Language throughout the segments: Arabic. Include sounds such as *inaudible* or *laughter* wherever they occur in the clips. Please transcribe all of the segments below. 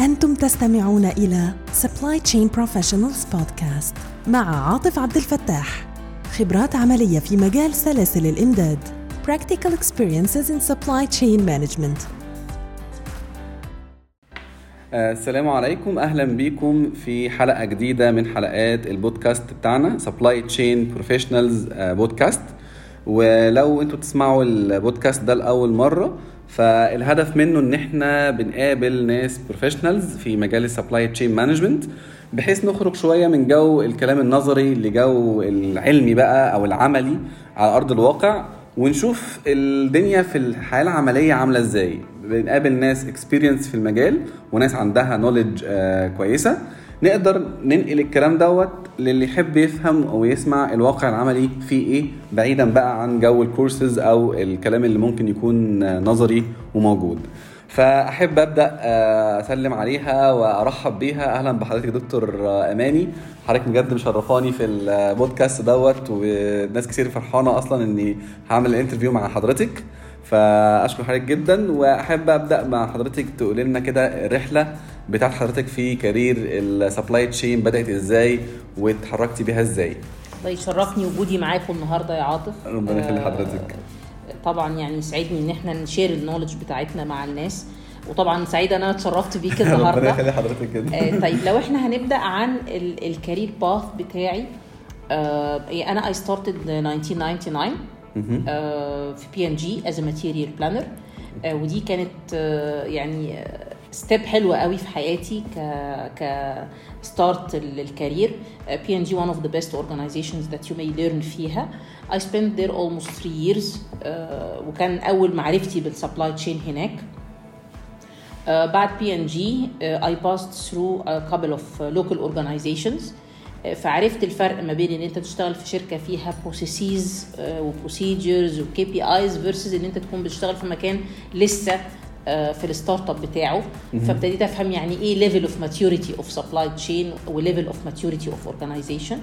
أنتم تستمعون إلى Supply Chain Professionals Podcast مع عاطف عبد الفتاح. خبرات عملية في مجال سلاسل الإمداد. Practical Experiences in Supply Chain Management. آه، السلام عليكم. أهلا بيكم في حلقة جديدة من حلقات البودكاست بتاعنا Supply Chain Professionals Podcast ولو أنتوا تسمعوا البودكاست ده لأول مرة فالهدف منه إن إحنا بنقابل ناس professionals في مجال ال supply chain management بحيث نخرج شوية من جو الكلام النظري لجو العلمي بقى أو العملي على أرض الواقع ونشوف الدنيا في الحياة العملية عاملة إزاي. بنقابل ناس experience في المجال وناس عندها knowledge كويسة. نقدر ننقل الكلام دوت للي يحب يفهم أو يسمع الواقع العملي فيه إيه بعيدا بقى عن جو الكورسز أو الكلام اللي ممكن يكون نظري وموجود. فأحب أبدأ آه، أسلم عليها وأرحب بيها. أهلا بحضرتك دكتور آه، أماني. حضرتك بجد مشرفاني في البودكاست دوت وناس كتير فرحانة أصلا إني هعمل ال interview مع حضرتك. فأشكر حضرتك جدا وأحب أبدأ مع حضرتك تقول لنا كده الرحله بتاعت حضرتك في career ال supply chain بدأت إزاي واتحركتي بيها إزاي؟ الله يشرفني وجودي معاكم النهارده يا عاطف. ربنا يخلي آه، حضرتك. طبعا يعني يسعدني إن إحنا ن share ال knowledge بتاعتنا مع الناس. وطبعا سعيده ان أنا اتشرفت بيك *laughs* ربنا النهارده يخلي حضرتك جدا آه، طيب لو إحنا هنبدأ عن ال- ال career path بتاعي آه، أنا I started 1999 مهم. آه، في P&G as material planner ودي كانت يعني step حلوة قوي في حياتي ك ك start لل career P&G one of the best organizations that you may learn فيها. Spent there almost three years. آه، وكان أول معرفتي بال supply chain هناك. Uh, بعد بي ان جي passed through a couple of uh, local organizations. Uh, فعرفت الفرق ما بين إن أنت تشتغل في شركة فيها processes و procedures و KPIs versus إن أنت تكون بتشتغل في مكان لسه في ال start-up بتاعه فابتديت أفهم يعني إيه level of maturity of supply chain و level of maturity of organization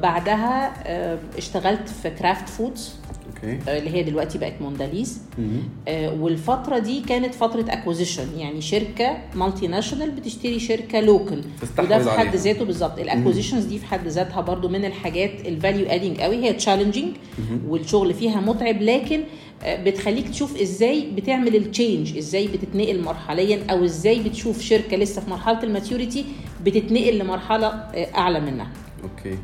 بعدها uh, اشتغلت في Kraft Foods okay. اللي هي دلوقتي بقت Mondelez. آه، والفترة دي كانت فترة acquisition يعني شركة multinational بتشتري شركة local وده في حد. ذاته بالظبط. ال acquisitions دي في حد ذاتها برضو من الحاجات ال value adding قوي. هي challenging والشغل فيها متعب لكن آه، بتخليك تشوف إزاي بتعمل ال change إزاي بتتنقل مرحليا أو إزاي بتشوف شركة لسه في مرحلة ال maturity بتتنقل لمرحلة آه، أعلى منها. okay.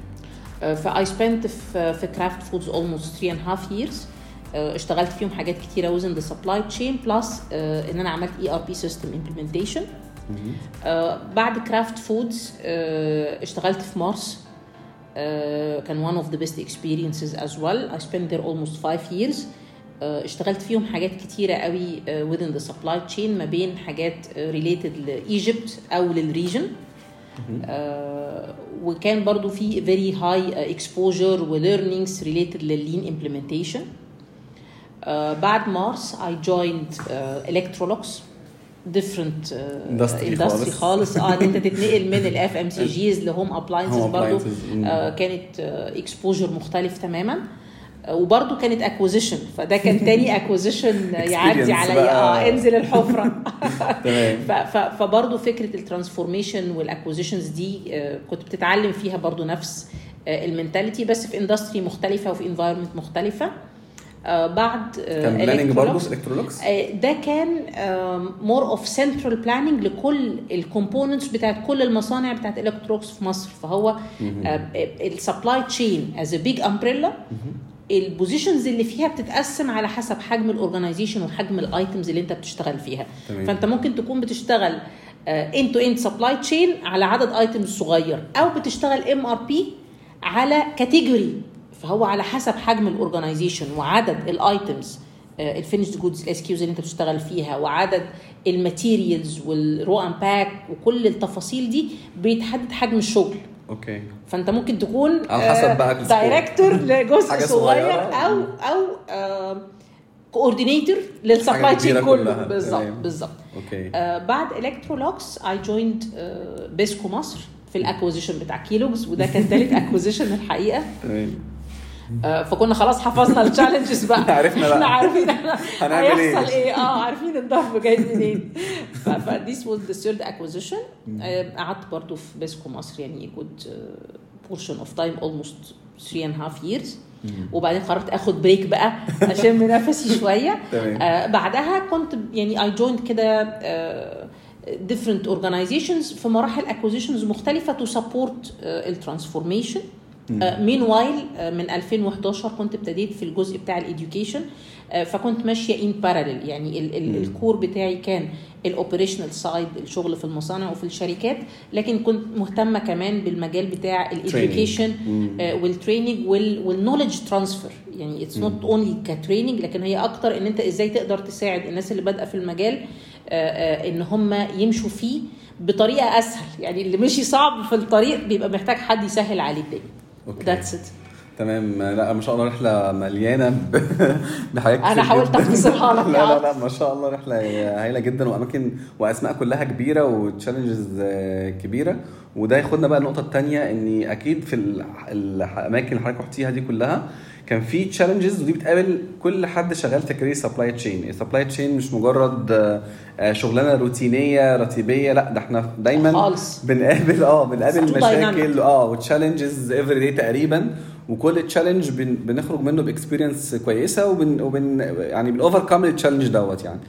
ف I spent في في Kraft Foods almost 3 and half years اشتغلت فيهم حاجات كتيرة within the supply chain plus إن أنا عملت ERP system implementation بعد Kraft Foods اشتغلت في مارس uh, كان one of the best experiences as well. I spent there almost five years. Uh, اشتغلت فيهم حاجات كتيرة قوي uh, within the supply chain ما بين حاجات uh, related لإيجيبت أو للريجن. وكان برضو في very high exposure و learnings related للlean implementation آه، بعد مارس uh, Electrolux different uh, industry خالص. آه ان انت تتنقل من ال FMCGs ل home appliances. آه كانت exposure مختلف تماما آه، وبرضو كانت acquisition فده كان *laughs* تاني acquisition يعدي عليا. آه انزل الحفرة. *laughs* *laughs* فبرضه فكرة ال transformation وال acquisitions دي آه، كنت بتتعلم فيها برضه نفس ال mentality بس في industry مختلفة وفي environment مختلفة. آه، بعد كان planning برضه ده كان more of central planning لكل ال components بتاعت كل المصانع بتاعت Electrolux في مصر. فهو ال supply chain is big umbrella ال positions اللي فيها بتتقسم على حسب حجم ال organization وحجم ال items اللي انت بتشتغل فيها تمام. فانت ممكن تكون بتشتغل end to end supply chain على عدد items صغير أو بتشتغل MRP على category فهو على حسب حجم ال organization وعدد ال items ال finished goods ال SKUs اللي انت بتشتغل فيها وعدد ال materials وال raw and pack وكل التفاصيل دي بيتحدد حجم الشغل okay فأنت ممكن تكون على حسب بقى ال scope. director *laughs* لجزء صغير. أو أو coordinator لل supply chain كله. بالظبط. بالظبط okay آه بعد Electrolux I joined بيسكو مصر في ال acquisition بتاع Kellogg's وده كان ثالث acquisition *laughs* الحقيقة تمام آه، فكنا خلاص حفظنا ال challenges بقى *laughs* عرفنا بقى. إحنا عارفين هنعمل إيه؟ هيحصل إيه آه عارفين الضرب جاي منين ف this was the third acquisition قعدت برضه في بيسكو مصر يعني كنت portion of time almost 3 and half years وبعدين قررت آخد break بقى اشم نفسي شوية. *laughs* آه بعدها كنت يعني I joined كده آه different organizations في مراحل acquisitions مختلفة to support uh, ال transformation meanwhile من 2011 كنت ابتديت في الجزء بتاع ال education فكنت ماشية in parallel يعني ال- ال- ال core بتاعي كان ال operational side الشغل في المصانع وفي الشركات لكن كنت مهتمة كمان بالمجال بتاع ال education وال training وال knowledge transfer يعني it's not only ك training لكن هي أكتر إن أنت إزاي تقدر تساعد الناس اللي بادئة في المجال آه، آه، إن هم يمشوا فيه بطريقة أسهل. يعني اللي مشي صعب في الطريق بيبقى محتاج حد يسهل عليه الدنيا. that's it تمام لا ما شاء الله رحلة مليانة *laughs* بحاجات كتير أنا حاولت جداً. أختصرها لك *laughs* لا لا. لا ما شاء الله رحلة هايلة جدا وأماكن وأسماء كلها كبيرة و challenges كبيرة وده ياخدنا بقى النقطة الثانية ان أكيد في ال- الاماكن اللي حضرتك رحتيها دي كلها كان في challenges ودي بتقابل كل حد شغال في career supply chain ال supply chain مش مجرد آه، شغلانة روتينية رتيبية لا ده إحنا دايما خالص. بنقابل آه بنقابل مشاكل آه و challenges every day تقريبا. وكل challenge بن بنخرج منه ب experience كويسة وبن, وبن يعني بنوفر كام ال challenge دوت يعني.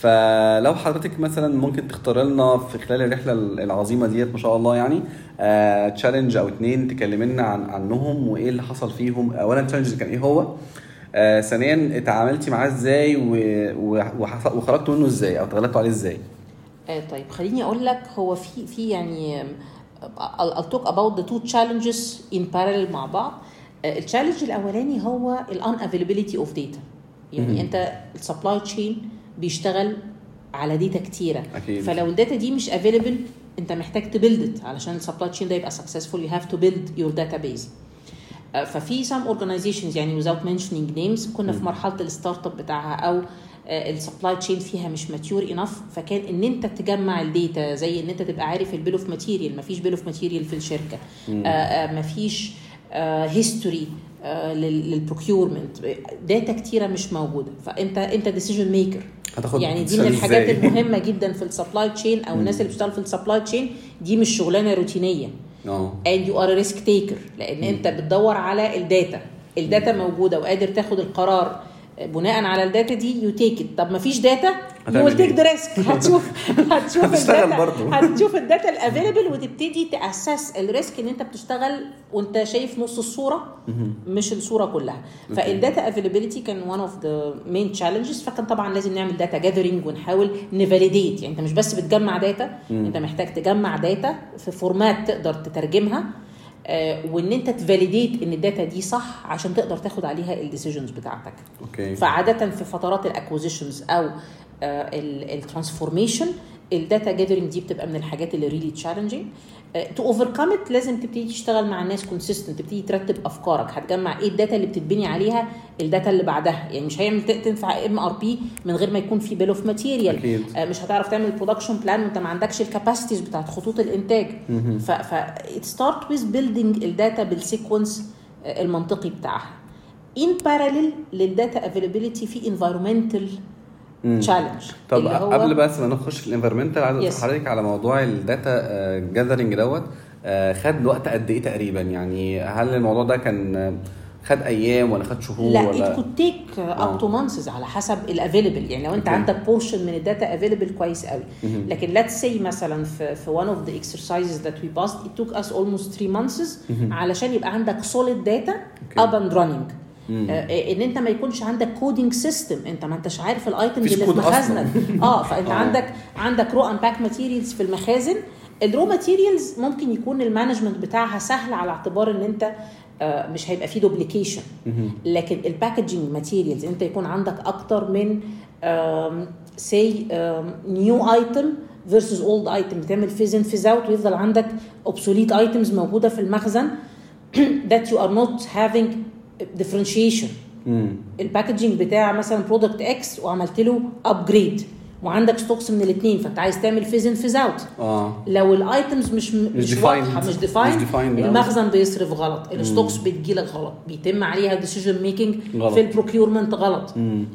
فلو حضرتك مثلا ممكن تختار لنا في خلال الرحلة العظيمة ديت ما شاء الله يعني challenge أو اتنين تكلمنا عن عنهم وإيه اللي حصل فيهم. اولا ال challenge كان إيه هو؟ آه ثانيا اتعاملتي معاه إزاي وخرجتوا منه إزاي أو تغلبتوا عليه إزاي؟ آه طيب خليني أقول لك هو في في يعني I'll talk about the two challenges in parallel مع بعض. آه ال challenge الأولاني هو ال unavailability of data. يعني. أنت ال supply chain بيشتغل على data كتيرة. أكيد. فلو ال data دي مش available أنت محتاج ت build عشان ال supply chain ده يبقى successful you have to build your database. آه، ففي some organizations يعني without mentioning names كنا في مرحلة ال startup بتاعها أو ال supply chain فيها مش mature enough فكان إن أنت تجمع ال data زي إن أنت تبقى عارف ال bill of material مفيش bill of material في الشركة. آه، آه، مفيش history لل procurement data كتيرة مش موجودة. فأنت أنت decision maker هتاخد يعني دي من الحاجات؟ المهمة جدا في ال supply chain أو الناس اللي بتشتغل في ال supply chain دي مش شغلانة روتينية. آه. You are a risk taker. لأن أنت بتدور على ال data ال data موجودة وقادر تاخد القرار. بناء على ال data دي you take it طب ما فيش data you will take؟ the risk هتشوف هتشوف هتشتغل ال data برضه. *laughs* هتشوف ال data ال available وتبتدي تأسس ال risk إن أنت بتشتغل وأنت شايف نص الصورة مش الصورة كلها. فال data availability كان one of the main challenges فكان طبعا لازم نعمل data gathering ونحاول ن validate يعني أنت مش بس بتجمع data أنت محتاج تجمع data في format تقدر تترجمها. وإن أنت ت validate إن ال data دي صح عشان تقدر تاخد عليها ال decisions بتاعتك. Okay. فعادة في فترات ال acquisitions أو ال transformation ال data gathering دي بتبقى من الحاجات اللي really challenging to overcome لازم تبتدي تشتغل مع الناس consistent تبتدي ترتب أفكارك هتجمع إيه ال data اللي بتتبني عليها ال data اللي بعدها. يعني مش هيعمل تنفع MRP من غير ما يكون في bill of material. مش هتعرف تعمل production plan وانت ما عندكش ال capacities بتاعت خطوط الإنتاج. ف start with building ال data بال sequence المنطقي بتاعها. in parallel لل data availability في environmental challenge طب قبل بس ما نخش في ال environmental عايز حضرتك على موضوع ال data gathering دوت. آه، خد وقت قد إيه تقريبا؟ يعني هل الموضوع ده كان آه، خد أيام ولا خد شهور لا ولا؟ it could take آه. up to months على حسب ال available يعني لو أنت Okay. عندك portion من ال data available كويس قوي. لكن let's say مثلا في في one of the exercises that we passed it took us almost three months علشان يبقى عندك Okay. up and running. آه، إن أنت ما يكونش عندك coding system أنت ما أنتش عارف ال items اللي في. مخازنك آه فأنت *laughs* آه. عندك عندك raw and pack materials في المخازن. ال raw materials ممكن يكون ال management بتاعها سهل على اعتبار إن أنت آه، مش هيبقى فيه duplication لكن ال packaging materials أنت يكون عندك أكتر من say new item versus old item بتعمل phase in phase out ويفضل عندك obsolete items موجودة في المخزن. *clears throat* that you are not having مم. ال packaging بتاع مثلا product X وعملت له upgrade وعندك stocks من الاثنين فأنت عايز تعمل phase in phase out لو ال items مش مش, defined. واضحة مش defined لا. المخزن بيصرف غلط. ال stocks بتجيلك غلط. بيتم عليها decision making. في ال procurement غلط.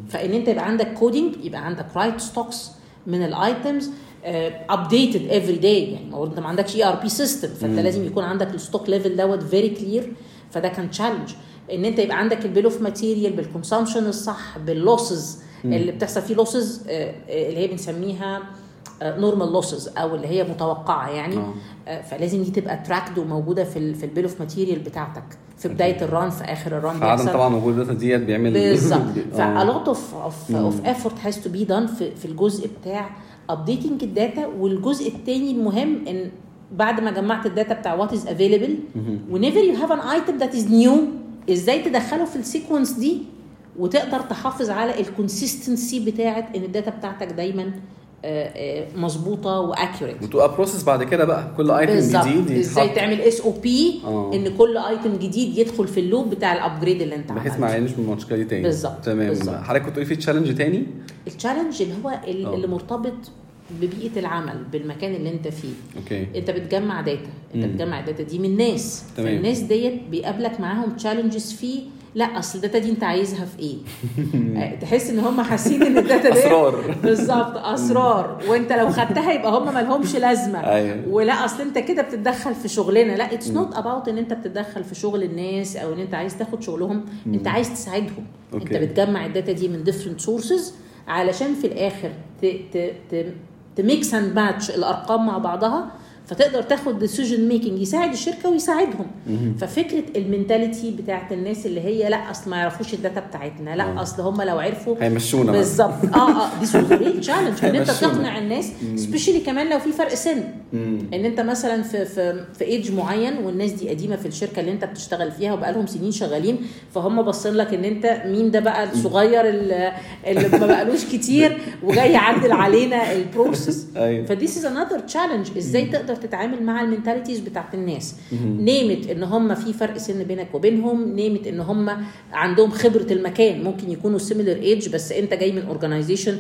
فإن أنت يبقى عندك coding يبقى عندك right stocks من ال items updated every day يعني ما أنت ما عندكش ERP system فأنت مم. لازم يكون عندك ال stock level دوت very clear فده كان challenge إن أنت يبقى عندك ال bill of material بال consumption الصح بال losses اللي بتحصل فيه losses اللي هي بنسميها normal losses أو اللي هي متوقعة يعني. آه. آه، فلازم دي تبقى tracked وموجودة في في ال bill of material بتاعتك في بداية ال run في آخر ال run فعدم طبعا وجود ال data ديت بيعمل بالظبط. *laughs* آه. فا lot of of of effort has to be done في الجزء بتاع updating ال data والجزء الثاني المهم إن بعد ما جمعت الداتا بتاع what is available whenever you have an item that is new إزاي تدخله في ال sequence دي وتقدر تحافظ على ال consistency بتاعت ان ال data بتاعتك دايما آه، آه، مظبوطة و accurate وتبقى process بعد كده بقى. كل item جديد إزاي تعمل SOP. إن كل item جديد يدخل في ال loop بتاع ال upgrade اللي انت بحيث عملته. ما يعانيش من المشكلة دي تاني. بالظبط، تمام. حضرتك كنت تقولي في challenge تاني؟ ال challenge اللي هو آه. اللي مرتبط ببيئة العمل بالمكان اللي انت فيه. أوكي. انت بتجمع data انت مم. بتجمع ال data دي من ناس. تمام. فالناس ديت بيقابلك معاهم challenges فيه. لا أصل ال data دي انت عايزها في إيه؟ *laughs* آه، تحس إن هم حاسين إن ال data دي أسرار. بالظبط أسرار. وانت لو خدتها يبقى هم ما لهمش لازمة. أيوه. ولا أصل انت كده بتتدخل في شغلنا. لا it's not about إن انت بتتدخل في شغل الناس أو إن انت عايز تاخد شغلهم. انت عايز تساعدهم. أوكي. انت بتجمع ال data دي من different sources علشان في الآخر ت ت ت ت mix and match الأرقام مع بعضها فتقدر تاخد decision making يساعد الشركة ويساعدهم. ففكرة ال mentality بتاعت الناس اللي هي لا أصل ما يعرفوش ال data بتاعتنا لا آه. أصل هم لو عرفوا هيمشونا. بالظبط. آه آه دي real challenge إن أنت. تقنع الناس specially كمان لو في فرق سن. إن أنت مثلا في في في ايدج معين والناس دي قديمة في الشركة اللي أنت بتشتغل فيها وبقالهم سنين شغالين فهم باصين لك إن أنت مين ده بقى الصغير اللي, اللي ما بقالوش كتير وجاي يعدل علينا ال process أيوه. ف this is another challenge. إزاي تقدر تتعامل مع ال mentalities بتاعت الناس. name it إن هم في فرق سن بينك وبينهم name it إن هم عندهم خبرة المكان. ممكن يكونوا similar age بس أنت جاي من organization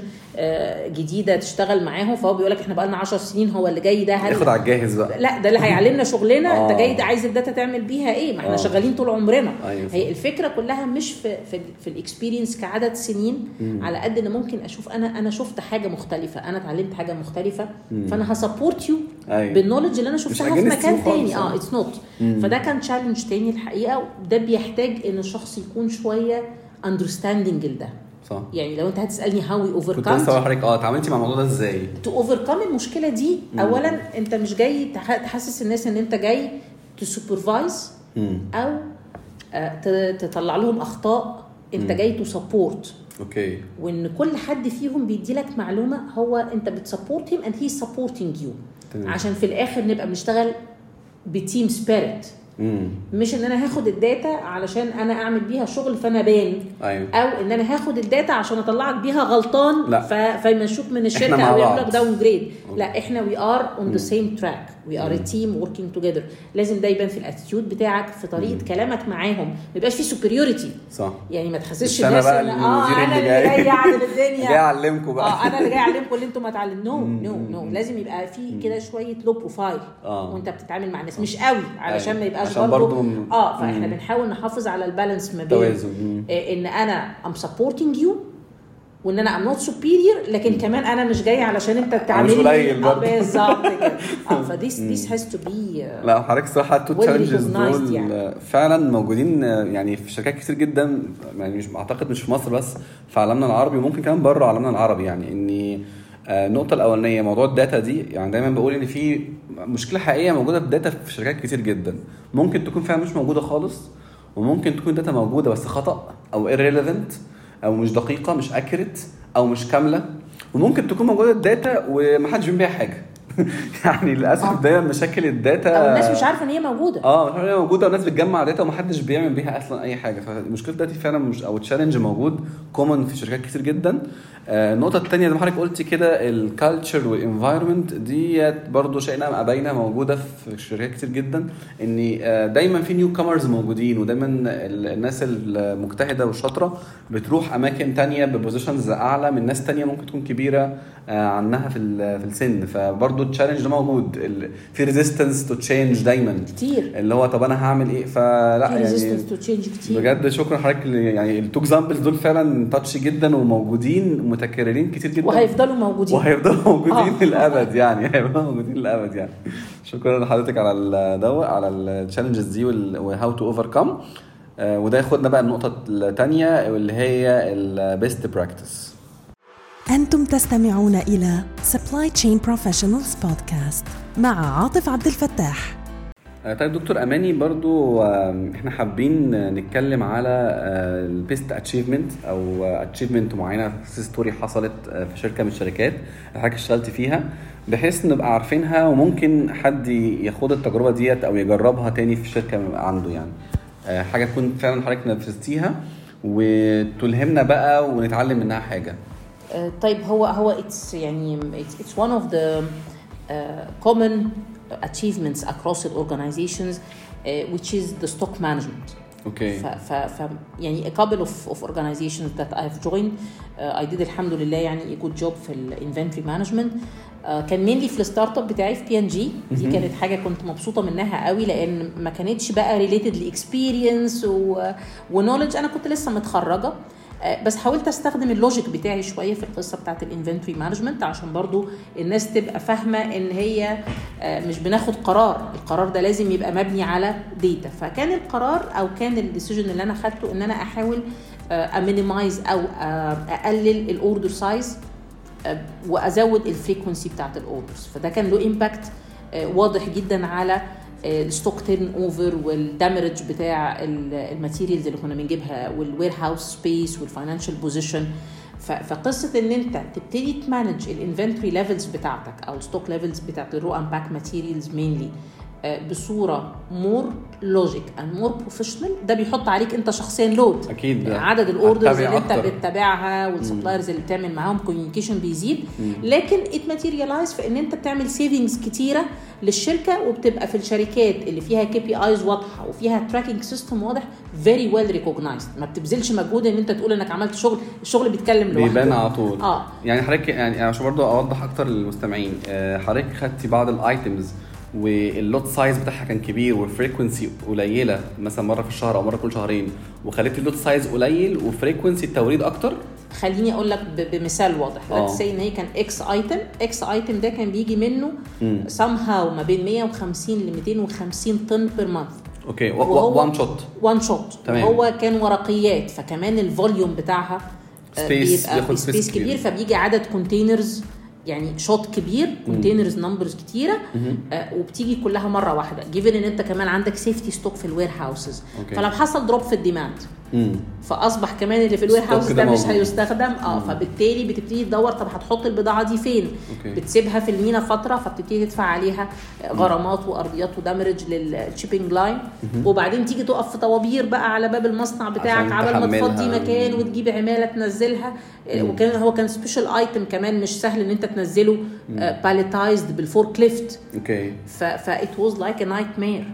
جديدة تشتغل معاهم فهو بيقول لك إحنا بقى لنا 10 سنين هو اللي جاي ده هل ياخد على الجاهز بقى لا ده اللي هيعلمنا شغلنا *laughs* آه. أنت جاي ده عايز ال data تعمل بيها إيه ما إحنا آه. شغالين طول عمرنا أيوة. هي الفكرة كلها مش في في, في ال experience كعدد سنين مم. على قد إن ممكن أشوف أنا أنا شفت حاجة مختلفة أنا اتعلمت حاجة مختلفة مم. فأنا ه support you أيوه بال knowledge اللي أنا شفتها في مكان تاني آه. آه it's not. فده كان challenge تاني الحقيقة وده بيحتاج إن الشخص يكون شوية understanding لده صح يعني لو انت هتسألني how we كنت لسه لحضرتك آه اتعاملتي مع الموضوع ده إزاي؟ to overcome المشكلة دي مم. اولا أنت مش جاي تح- تحسس الناس إن أنت جاي ت supervise. أو آه، تطلع لهم أخطاء أنت مم. جاي ت support أوكي وإن كل حد فيهم بيدي لك معلومة هو أنت بت support him and he supporting you عشان في الآخر نبقى بنشتغل ب team spirit امم مش ان أنا هاخد ال data علشان أنا اعمل بيها شغل فانا بان. أيوه. أو ان أنا هاخد ال data عشان اطلعك بيها غلطان لا. ف... فيمشوك من الشركة أو بعض. لك downgrade لا إحنا we are on the same track we are team working together لازم ده يبان في ال attitude بتاعك في طريقة كلامك معاهم. ما يبقاش في superiority صح. يعني ما تحسسش الناس إن آه أنا اللي جاي. *laughs* جاي اعدل جاي الدنيا أعلمكم بقى. آه أنا اللي جاي أعلمكم اللي أنتم ما تعلمتوا no no لازم يبقى في كده شوية low profile آه. وأنت بتتعامل مع الناس. مش قوي علشان ما أيوة. يبقاش عشان برضه آه فإحنا مم. بنحاول نحافظ على ال balance ما بين توازن. آه، إن أنا I'm supporting you وإن أنا I'm not superior لكن كمان أنا مش جاي علشان أنت تعاملني قليل آه، برضه. بالظبط كده *laughs* آه ف this this has to be لا حضرتك الصراحه ال two challenges دول يعني. فعلا موجودين يعني في شركات كتير جدا يعني مش أعتقد مش في مصر بس في عالمنا العربي وممكن كمان بره عالمنا العربي يعني إني آه، النقطة الأولانية موضوع ال data دي يعني دايما بقول إن في مشكلة حقيقية موجودة في ال data في شركات كتير جدا. ممكن تكون فعلا مش موجودة خالص وممكن تكون data موجودة بس خطأ أو irrelevant أو مش دقيقة مش accurate أو مش كاملة. وممكن تكون موجودة ال data ومحدش بيعمل بيها حاجة. *laughs* يعني للأسف دايما مشاكل ال data أو الناس مش عارفة إن هي موجودة. آه مش عارف هي موجودة والناس بتجمع data ومحدش بيعمل بيها أصلا أي حاجة. فالمشكلة دلوقتي فعلا مش أو challenge موجود common في شركات كتير جدا. آه، النقطة الثانية زي ما حضرتك قلتي كده ال culture وال environment ديت برضو شئنا ام ابينا موجودة في شركات كتير جدا إن آه، دايما في new comers موجودين ودايما ال- الناس المجتهدة والشاطرة بتروح أماكن تانية ب positions أعلى من ناس تانية ممكن تكون كبيرة. عنها في في السن. فبرضه ال challenge ده موجود. في resistance to change دايما. كتير. اللي هو طب أنا هعمل إيه؟ فلا في يعني resistance to change كتير. بجد شكرا حضرتك ل- يعني ال two examples دول فعلا touch جدا وموجودين متكررين كتير جدا. وهيفضلوا موجودين. وهيفضلوا *laughs* موجودين آه. للأبد يعني. *laughs* هيفضلوا موجودين للأبد يعني. شكرا لحضرتك على الدواء على ال challenges دي و how to overcome وده ياخدنا بقى النقطه الثانية واللي هي ال best practice أنتم تستمعون إلى Supply Chain Professionals Podcast مع عاطف عبد الفتاح. طيب دكتور أماني برضو إحنا حابين نتكلم على ال best achievement أو achievement معينة story حصلت آه، في شركة من الشركات حضرتك اشتغلت فيها بحيث نبقى عارفينها وممكن حد ياخد التجربة ديت أو يجربها تاني في الشركة عنده يعني. آه، حاجة تكون فعلا حضرتك نفذتيها وتلهمنا بقى ونتعلم منها حاجة. آه، طيب هو هو it's يعني one of the uh, common achievements across the organizations uh, which is the stock management أوكي ف, ف, ف يعني a couple of, of organizations that I've joined uh, I did الحمد لله يعني a good job في ال inventory management uh, كان mainly في ال start up بتاعي في بي ان جي دي. كانت حاجة كنت مبسوطه منها قوي لأن ما كانتش بقى related ل experience ونولج أنا كنت لسه متخرجه آه، بس حاولت أستخدم ال logic بتاعي شوية في القصة بتاعت ال inventory management عشان برضو الناس تبقى فاهمة إن هي آه، مش بناخد قرار. القرار ده لازم يبقى مبني على data فكان القرار أو كان ال decision اللي أنا خدته إن أنا أحاول ا minimize أو آه، أقلل ال order size وأزود ال frequency بتاعت ال orders فده كان له impact واضح جدا على ال stock turnover وال damage بتاع ال materials اللي كنا بنجيبها وال warehouse space وال financial position فقصة إن أنت تبتدي ت manage ال inventory levels بتاعتك أو ال stock levels بتاعت ال raw and pack materials mainly بصورة more logic and more professional ده بيحط عليك أنت شخصيا load أكيد. عدد ال orders اللي أنت. بتتابعها وال suppliers اللي بتعمل معاهم communication بيزيد. لكن it materialize في إن أنت بتعمل savings كتيرة للشركة وبتبقى في الشركات اللي فيها KPIs واضحة وفيها tracking system واضح very well recognized ما بتبذلش مجهود إن أنت تقول إنك عملت شغل الشغل بيتكلم لوحده. بيبان على طول. آه. يعني حضرتك يعني عشان برضه أوضح أكتر للمستمعين آه، حضرتك خدتي بعض ال items وال lot size بتاعها كان كبير وال frequency قليلة مثلا مرة في الشهر أو مرة كل شهرين وخليتي ال lot size قليل و frequency التوريد أكتر خليني أقول لك بمثال واضح آه. let's say إن هي كان X item X item ده كان بيجي منه مم. somehow ما بين 150 ل 250 طن per month okay one shot one shot تمام. هو كان ورقيات فكمان ال volume بتاعها آه، Space، بيبقى space كبير كبير. فبيجي عدد containers يعني shot كبير containers numbers كتيرة آه وبتيجي كلها مرة واحدة given إن أنت كمان عندك safety stock في ال warehouses. فلو حصل drop في ال demand فأصبح كمان اللي في ال warehouse ده مش. هيستخدم. آه فبالتالي بتبتدي تدور طب هتحط البضاعة دي فين؟ okay. بتسيبها في المينا فترة فبتبتدي تدفع عليها غرامات وأرضيات و demurrage لل shipping line وبعدين تيجي تقف في طوابير بقى على باب المصنع بتاعك عبال ما. تفضي مكان وتجيب عمالة تنزلها. وكان هو كان special item كمان مش سهل إن أنت تنزله palletized بال forklift okay. ف it was like a nightmare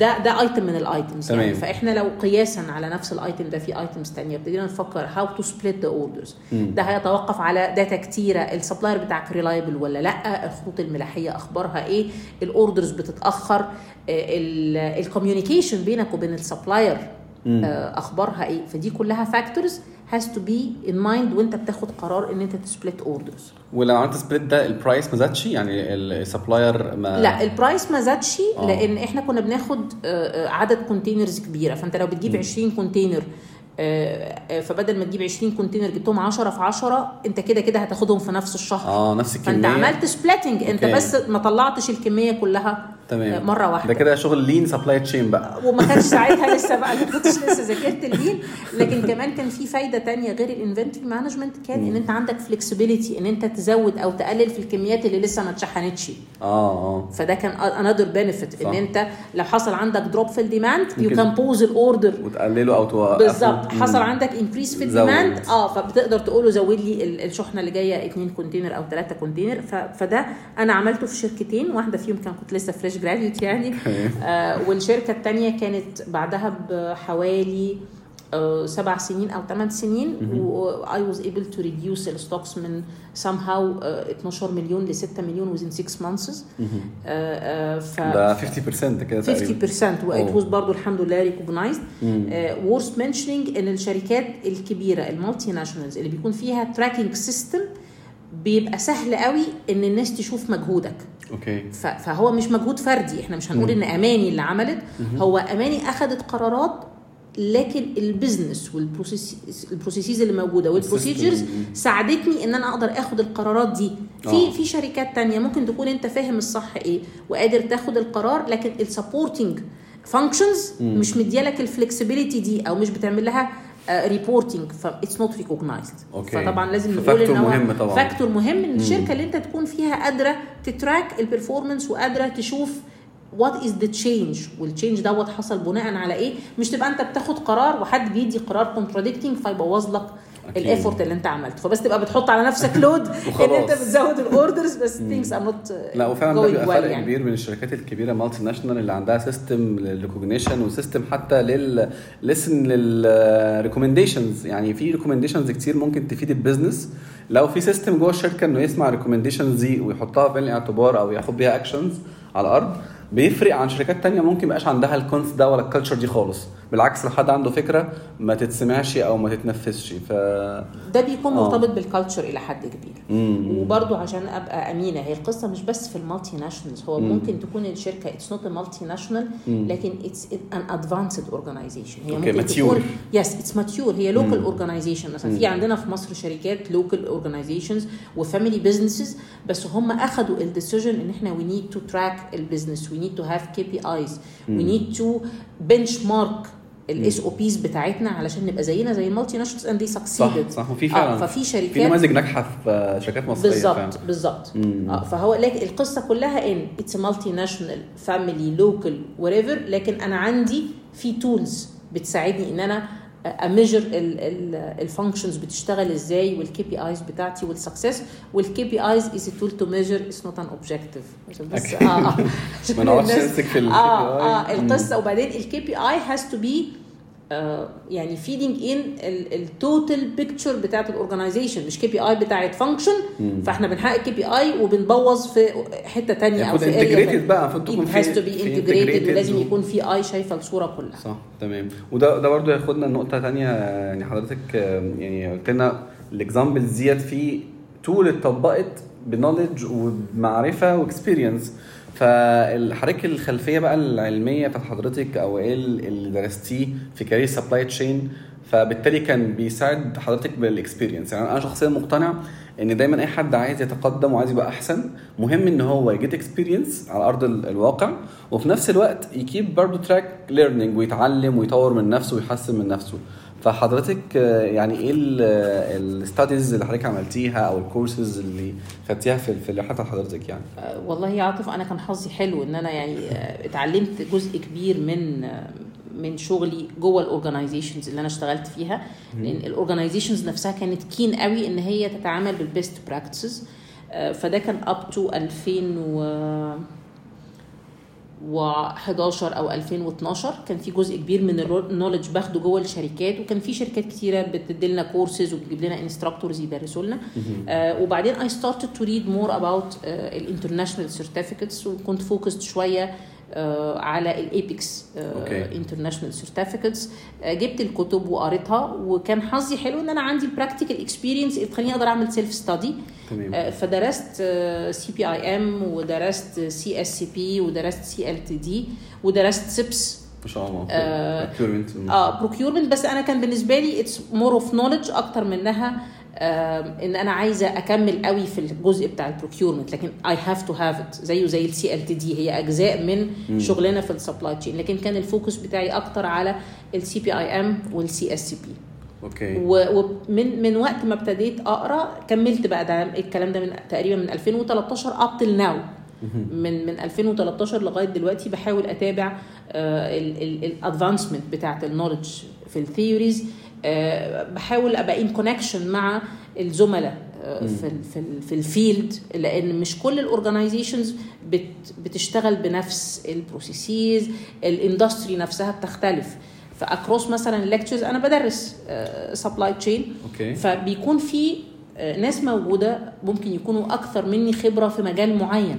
ده ده item من ال items. يعني. فإحنا لو قياسا على نفس ال item ده في items ثانية ابتدينا نفكر how to split the orders ده هيتوقف على data كتيرة. ال supplier بتاعك reliable ولا لأ؟ الخطوط الملاحية أخبارها إيه؟ ال orders بتتأخر. ال communication بينك وبين ال supplier أخبارها إيه؟ فدي كلها factors has to be in mind وانت بتاخد قرار ان انت ت split orders ولو عملت split ده ال price ما زادش؟ يعني ال supplier ما لا ال price ما زادش آه. لأن إحنا كنا بناخد آه، آه، عدد containers كبيرة. فأنت لو بتجيب 20 container فبدل ما تجيب 20 container جبتهم 10 في 10 أنت كده كده هتاخدهم في نفس الشهر. آه نفس الكمية. فانت عملت splitting أنت. بس ما طلعتش الكمية كلها تمام. مرة واحدة. ده كده شغل lean supply chain بقى. وما كانش *laughs* ساعتها لسه بقى ما كنتش لسه ذاكرت ال lean لكن كمان كان في فايدة تانية غير ال inventory management كان إن أنت عندك flexibility إن أنت تزود أو تقلل في الكميات اللي لسه ما اتشحنتش. آه آه. فده كان another benefit. إن أنت لو حصل عندك drop في ال demand you can pause ال order وتقلله أو توقفه. بالظبط. حصل عندك increase في. ال demand آه فبتقدر تقول له زود لي ال- الشحنة اللي جاية 2 container أو 3 container فده أنا عملته في شركتين واحدة فيهم كان كنت لسه fresh graduate يعني. آه والشركة الثانية كانت بعدها بحوالي آه، سبع سنين أو ثمان سنين و I was able to reduce ال stocks من somehow آه، 12 مليون ل 6 مليون within 6 months. آه، آه، ف ده 50% كده تقريبا. 50% What. was برضه الحمد لله recognized worth mentioning إن الشركات الكبيرة ال multinationals اللي بيكون فيها tracking system بيبقى سهل قوي إن الناس تشوف مجهودك. okay. فهو مش مجهود فردي إحنا مش هنقول إن أماني اللي عملت. هو أماني اخذت قرارات لكن ال business وال process ال processes اللي موجودة وال procedures ساعدتني إن أنا أقدر آخد القرارات دي. في في شركات تانية ممكن تكون أنت فاهم الصح إيه وقادر تاخد القرار لكن ال supporting functions مش مديالك ال flexibility دي أو مش بتعمل لها reporting ف it's not recognized. فطبعا لازم نقول إن هو مهم طبعاً. factor مهم إن الشركة اللي أنت تكون فيها قادرة ت track ال performance وقادرة تشوف what is the change وال change دوت حصل بناء على إيه مش تبقى أنت بتاخد قرار وحد بيدي قرار contradicting فيبوظ لك. ال effort اللي انت عملته. فبس تبقى بتحط على نفسك load *laughs* إن. انت بتزود ال orders بس things are not لا وفعلا ده بيبقى فرق يعني. كبير بين الشركات الكبيرة multinational اللي عندها system لل recognition و system حتى لل listen لل recommendations يعني في recommendations كتير ممكن تفيد ال business لو في system جوه الشركة إنه يسمع ال recommendations دي ويحطها في الاعتبار أو ياخد بيها actions على الأرض بيفرق عن شركات تانية ممكن ميبقاش عندها ال concept ده ولا ال culture دي خالص. بالعكس لو حد عنده فكرة ما تتسمعش أو ما تتنفذش. ف ده بيكون آه. مرتبط بال culture إلى حد كبير. مم. وبرضو عشان أبقى أمينة هي القصة مش بس في ال multinationals هو ممكن تكون الشركة it's not multinational لكن it's an advanced organization هي okay، ممكن mature. تكون yes it's mature هي local organization مثلا في عندنا في مصر شركات local organizations و family businesses بس هم اخذوا ال decision إن إحنا we need to track ال business we need to have KPIs we need to benchmark ال SOPs بتاعتنا علشان نبقى زينا زي ال multinationals and they صح succeeded صح. وفي فعلا ففي شركات في نماذج ناجحة في شركات مصرية بالظبط بالظبط. آه فهو لكن القصة كلها إن it's multinational family local whatever لكن أنا عندي في tools بتساعدني إن أنا ا measure ال functions بتشتغل إزاي وال KPIs بتاعتي وال success وال KPIs as tool to measure it's not an objective بس أكيد. آه آه. *laughs* عشان ما الناس- نمسك في ال آه KPI. آه القصة. وبعدين ال KPI has to be يعني feeding in ال total picture بتاعت ال organization مش KPI بتاعت function فاحنا بنحقق KPI وبنبوظ في حتة تانية أو المفروض في integrated بقى، تكون has to be integrated ولازم يكون في eye شايفة الصورة كلها. صح تمام. وده ده برضه ياخدنا لنقطة تانية يعني حضرتك آه، يعني قلت لنا ال examples ديت في tool اتطبقت ب knowledge ومعرفة و experience فحضرتك الخلفية بقى العلمية بتاعت حضرتك أو إيه اللي درستيه في career supply chain فبالتالي كان بيساعد حضرتك بال experience يعني أنا شخصيا مقتنع إن دايما أي حد عايز يتقدم وعايز يبقى أحسن مهم إن هو ي get experience على أرض ال- الواقع وفي نفس الوقت ي keep برضه track learning ويتعلم ويطور من نفسه ويحسن من نفسه. فحضرتك يعني إيه ال studies اللي حضرتك عملتيها أو الكورسز اللي خدتيها في في بتاعت حضرتك يعني؟ آه، والله يا عاطف أنا كان حظي حلو إن أنا يعني آه، اتعلمت جزء كبير من من شغلي جوه ال organizations اللي أنا اشتغلت فيها. لأن ال organizations نفسها كانت keen قوي إن هي تتعامل بال best practices فده كان up to 2000 و و11 أو 2012 كان في جزء كبير من ال knowledge باخده جوه الشركات وكان في شركات كتيرة بتدي لنا كورسز وبتجيب لنا instructors يدرسوا لنا. آه وبعدين I started to read more about آه ال international certificates وكنت focused شوية على ال APICS. international certificates جبت الكتب وقريتها وكان حظي حلو إن أنا عندي practical experience تخليني أقدر أعمل self study آه، فدرست سي بي اي ام ودرست سي اس سي بي ودرست سي ال تي دي ودرست سيبس ما شاء الله. آه، procurement. آه procurement بس أنا كان بالنسبة لي it's more of knowledge أكتر من انها آه إن أنا عايزة أكمل قوي في الجزء بتاع ال procurement لكن I have to have it زيه زي ال CLTD هي أجزاء من شغلنا في ال supply chain لكن كان ال focus بتاعي أكتر على السي بي اي ام والسي اس سي بي okay. ومن من وقت ما ابتديت أقرأ كملت بقى ده الكلام ده من تقريبا من 2013 up till now من من 2013 لغاية دلوقتي بحاول أتابع ال advancement بتاعت ال knowledge في ال theories بحاول أبقى in connection مع الزملاء آه، في في في ال field لأن مش كل ال organizations بتشتغل بنفس ال processes ال industry نفسها بتختلف. ف across مثلا ال lectures أنا بدرس supply chain okay. فبيكون في آه، ناس موجودة ممكن يكونوا أكثر مني خبرة في مجال معين.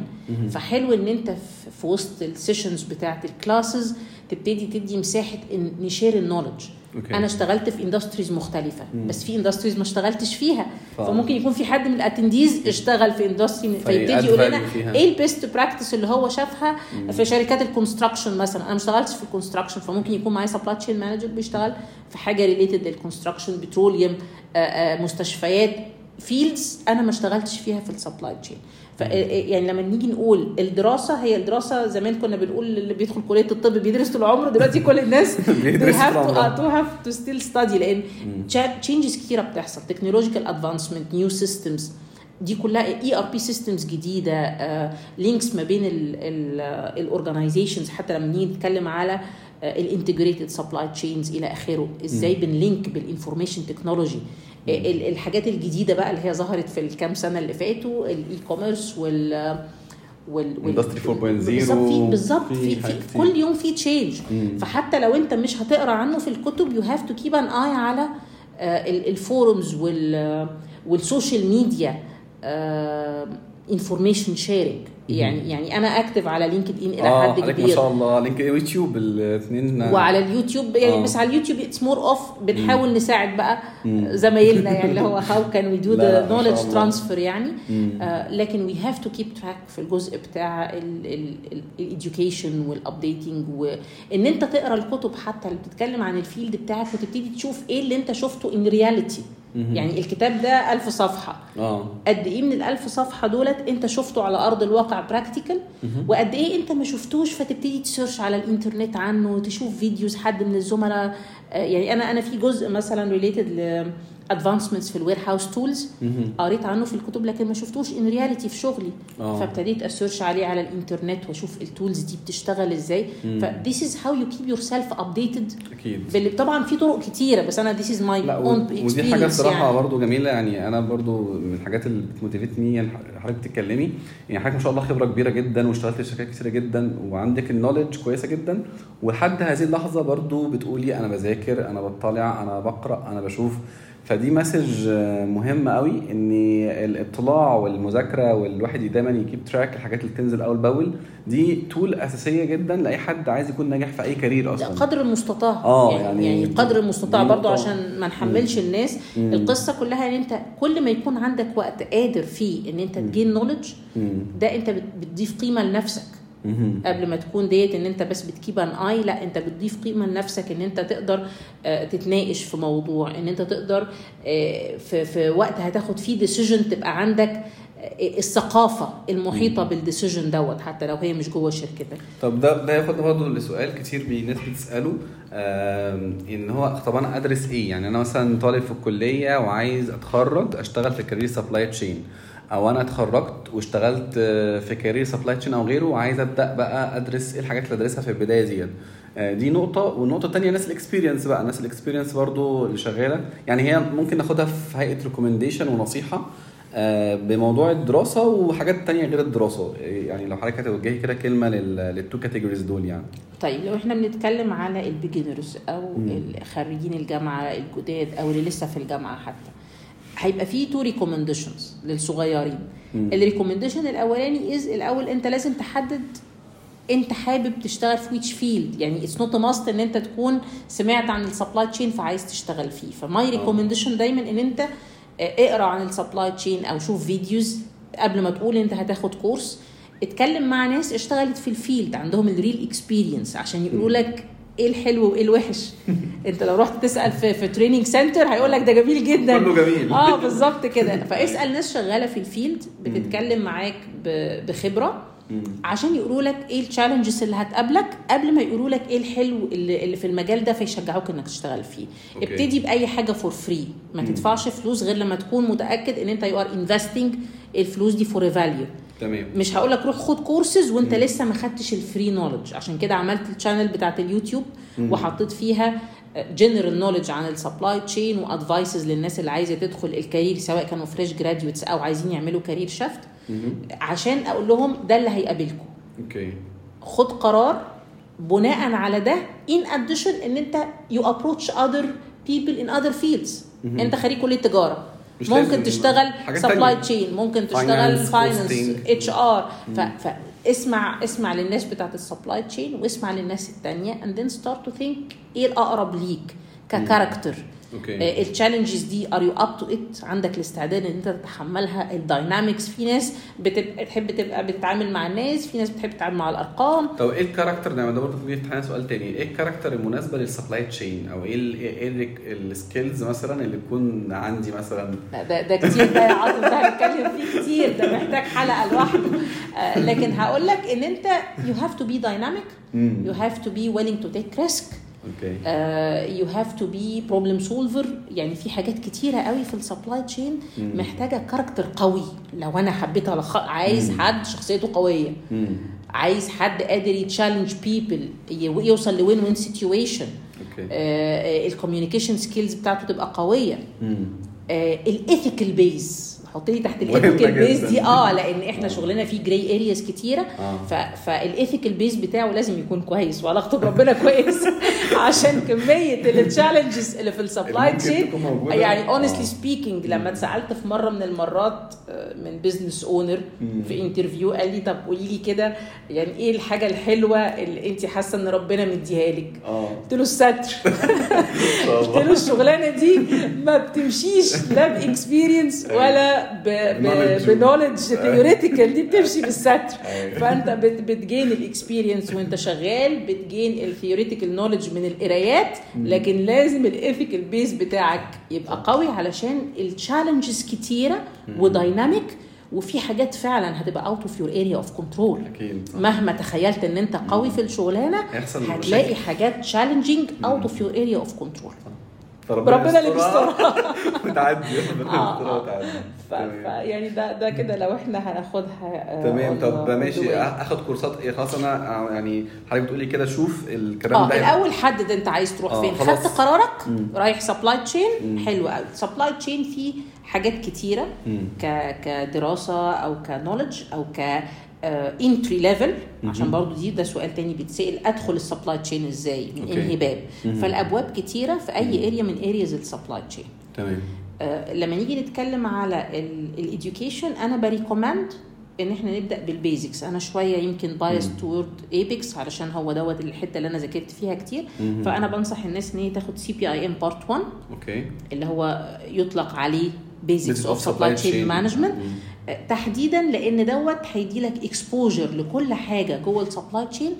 فحلو إن أنت في- في وسط ال sessions بتاعت ال classes تبتدي تدي مساحة ان ن share ال knowledge okay أنا اشتغلت في industries مختلفة مم. بس في industries ما اشتغلتش فيها. ف- فممكن يكون في حد من ال attendees اشتغل في industry فيبتدي يقول لنا. إيه ال best practice اللي هو شافها في شركات ال construction مثلا؟ أنا ما اشتغلتش في ال construction فممكن يكون معايا supply chain manager بيشتغل في حاجة related لل construction petroleum مستشفيات fields أنا ما اشتغلتش فيها في ال supply chain يعني لما نيجي نقول الدراسة هي الدراسة زمان كنا بنقول اللي بيدخل كلية الطب بيدرس طول عمره دلوقتي كل الناس *laughs* بيدرس you have to still study لأن changes كتيرة بتحصل. technological advancement new systems دي كلها ERP systems جديدة links ما بين ال organizations حتى لما نيجي نتكلم على ال integrated supply chains إلى آخره إزاي بن link بال information technology الحاجات الجديدة بقى اللي هي ظهرت في الكام سنة اللي فاتوا ال e-commerce وال وال Industry 4.0 بالظبط في. كل يوم في change. فحتى لو انت مش هتقرأ عنه في الكتب you have to keep an eye على ال forums وال وال social media information sharing يعني يعني أنا active على LinkedIn إلى آه حد عليك ما كبير شاء الله. LinkedIn YouTube الاثنين. وعلى اليوتيوب يعني آه. بس على ال YouTube it's more of بنحاول نساعد بقى زمايلنا يعني اللي هو how can we do the knowledge. transfer يعني. مم. آه، لكن we have to keep track في الجزء بتاع ال education وال updating وان أنت تقرأ الكتب حتى اللي بتتكلم عن ال field بتاعك وتبتدي تشوف إيه اللي أنت شفته in reality يعني الكتاب ده ألف صفحة. آه. قد إيه من الألف صفحة دولت أنت شفته على أرض الواقع practical وقد إيه أنت ما شفتوش فتبتدي ت search على الإنترنت عنه تشوف فيديوز حد من الزملاء؟ آه، يعني أنا أنا في جزء مثلا related advancements في ال warehouse tools قريت عنه في الكتب لكن ما شفتوش in reality في شغلي. آه. فابتديت أ search عليه على الإنترنت وأشوف ال tools دي بتشتغل إزاي. ف this is how you keep yourself updated. أكيد. طبعا في طرق كتيرة بس أنا لا own و- experience ودي حاجة الصراحه يعني. برضو جميلة يعني أنا برضو من الحاجات اللي بت motivate ني يعني حضرتك بتتكلمي. يعني حضرتك ما شاء الله خبرة كبيرة جدا واشتغلت في شركات كتيرة جدا وعندك ال knowledge كويسة جدا. ولحد هذه اللحظة برضو بتقولي أنا بذاكر أنا بطلع أنا بقرأ أنا بشوف فدي message مهم قوي إن الإطلاع والمذاكرة والواحد دايما ي keep track الحاجات اللي بتنزل أول بأول دي tool أساسية جدا لأي حد عايز يكون ناجح في أي career لا أصلا قدر المستطاع آه، يعني, يعني يعني قدر المستطاع برضو. عشان ما نحملش الناس مم. القصة كلها إن أنت كل ما يكون عندك وقت قادر فيه إن أنت تجين نولج. ده أنت بت- بتضيف قيمة لنفسك. قبل ما تكون ديت إن أنت بس بت keep an eye لا أنت بتضيف قيمة لنفسك إن أنت تقدر آه، تتناقش في موضوع إن أنت تقدر آه، في في وقت هتاخد فيه decision تبقى عندك آه، الثقافة المحيطة بال decision دوت حتى لو هي مش جوه شركتك. طب ده ده ياخدنا برضه لسؤال كتير بي- ناس بتسأله إن هو طب أنا أدرس إيه؟ يعني أنا مثلا طالب في الكلية وعايز أتخرج أشتغل في career supply chain أو أنا اتخرجت واشتغلت آه، في career supply chain أو غيره وعايز أبدأ بقى أدرس إيه الحاجات اللي أدرسها في البداية ديت. آه، دي نقطة. والنقطة التانية ناس ال experience بقى. ناس ال experience برضو اللي شغالة. يعني هي ممكن ناخدها في هيئة recommendation ونصيحة آه، بموضوع الدراسة وحاجات تانية غير الدراسة. يعني لو حضرتك هتوجهي كده كلمة لل- لل two categories دول يعني. طيب لو إحنا بنتكلم على ال beginners أو خريجين الجامعة الجداد أو اللي لسه في الجامعة حتى هيبقى في two recommendations للصغيرين. ال recommendation الأولاني is الأول أنت لازم تحدد أنت حابب تشتغل في which field يعني it's not must إن أنت تكون سمعت عن ال supply chain فعايز تشتغل فيه. ف my recommendation دايما إن أنت آه، اقرأ عن ال supply chain أو شوف videos قبل ما تقول أنت هتاخد course اتكلم مع ناس اشتغلت في ال field عندهم ال real experience عشان يقولوا لك إيه الحلو وايه الوحش. *laughs* انت لو رحت تسأل في في training center هيقول لك ده جميل جدا. كله جميل. *laughs* آه بالظبط كده. *laughs* فاسأل ناس شغالة في ال field بتتكلم معاك بخبرة عشان يقولوا لك إيه ال challenges اللي هتقابلك قبل ما يقولوا لك إيه الحلو اللي, اللي في المجال ده فيشجعوك انك تشتغل فيه. okay. ابتدي بأي حاجة for free ما تدفعش فلوس غير لما تكون متأكد ان انت you are investing الفلوس دي for value تمام. مش هقول لك روح خد كورسز وانت لسه ما خدتش ال free knowledge عشان كده عملت ال channel بتاعت اليوتيوب وحطيت فيها general knowledge عن ال supply chain و advices للناس اللي عايزة تدخل ال career سواء كانوا fresh graduates أو عايزين يعملوا career shift عشان أقول لهم ده اللي هيقابلكم. okay. خد قرار بناء على ده in addition إن أنت you approach other people in other fields. أنت خريج كلية تجارة. ممكن تشتغل supply. chain ممكن تشتغل finance. HR فاسمع اسمع للناس بتاعت ال supply chain واسمع للناس التانية and then start to think إيه الأقرب ليك ك character okay ال challenges دي are you up to it عندك الاستعداد إن أنت تتحملها. ال dynamics في ناس بتبقى تحب تبقى بتتعامل مع الناس في ناس بتحب تتعامل مع الأرقام. طب إيه ال character ده؟ ده برضه بيفتح سؤال تاني. إيه ال character المناسبة لل supply chain أو إيه إيه ال skills مثلا اللي تكون عندي مثلا؟ ده ده كتير ده يا عاطف ده هنتكلم فيه كتير. ده محتاج حلقة لوحده. آه، لكن هقول لك إن أنت you have to be dynamic. you have to be willing to take risk okay you have to be problem solver يعني في حاجات كتيرة قوي في ال supply chain محتاجة character قوي. لو أنا حبيت ألخ... عايز حد شخصيته قوية. مم. عايز حد قادر ي challenge people يوصل ل win-win situation ال communication skills بتاعته تبقى قوية. مم. ال ethical base حط لي تحت ال ethical base. دي آه لأن إحنا شغلنا فيه gray areas كتيرة آه. فال ethical base بتاعه لازم يكون كويس وعلاقته بربنا كويس *laughs* عشان كمية ال challenges اللي في ال supply chain. يعني honestly آه. speaking لما اتسألت في مرة من المرات آه، من business owner في interview قال لي طب قولي لي كده يعني إيه الحاجة الحلوة اللي أنت حاسة إن ربنا مديها لك قلت له الستر *laughs* قلت له الشغلانة دي ما بتمشيش لا ب experience ولا. ب knowledge theoretical دي بتمشي بالستر *laughs* أيوة. فأنت بت- بت gain ال experience وأنت شغال بت gain ال theoretical knowledge من القرايات لكن لازم ال ethical base بتاعك يبقى قوي علشان ال challenges كتيرة و dynamic وفي حاجات فعلا هتبقى out of your area of control أكيد. صح. مهما تخيلت إن أنت قوي في الشغلانة هتلاقي. حاجات challenging out of your area of control فربنا ربنا اللي يسترها بيسترها. *laughs* وتعدي ربنا *laughs* *laughs* آه، آه. وتعدي. يعني ده ده كده لو إحنا هناخدها آه، تمام. طب ماشي. آخد course ات. إيه خلاص أنا يعني حضرتك بتقولي كده شوف الكلام ده. الأول حدد أنت عايز تروح فين. خدت قرارك. رايح supply chain حلو قوي supply chain فيه حاجات كتيرة. ك... كدراسة أو ك knowledge أو ك entry level عشان برضو دي ده سؤال تاني بيتسأل أدخل ال supply chain إزاي؟ من. إنهي باب؟ فالأبواب كتيرة في أي area من areas ال supply chain تمام. آه، لما نيجي نتكلم على ال education أنا ب recommend إن إحنا نبدأ بال basics أنا شوية يمكن biased toward APICS علشان هو دوت الحتة اللي أنا ذاكرت فيها كتير. مهم. فأنا بنصح الناس إن هي تاخد CPIM part 1 okay. اللي هو يطلق عليه basics of supply chain. management مم. تحديدا لأن دوت هيدي لك exposure لكل حاجة جوه ال supply chain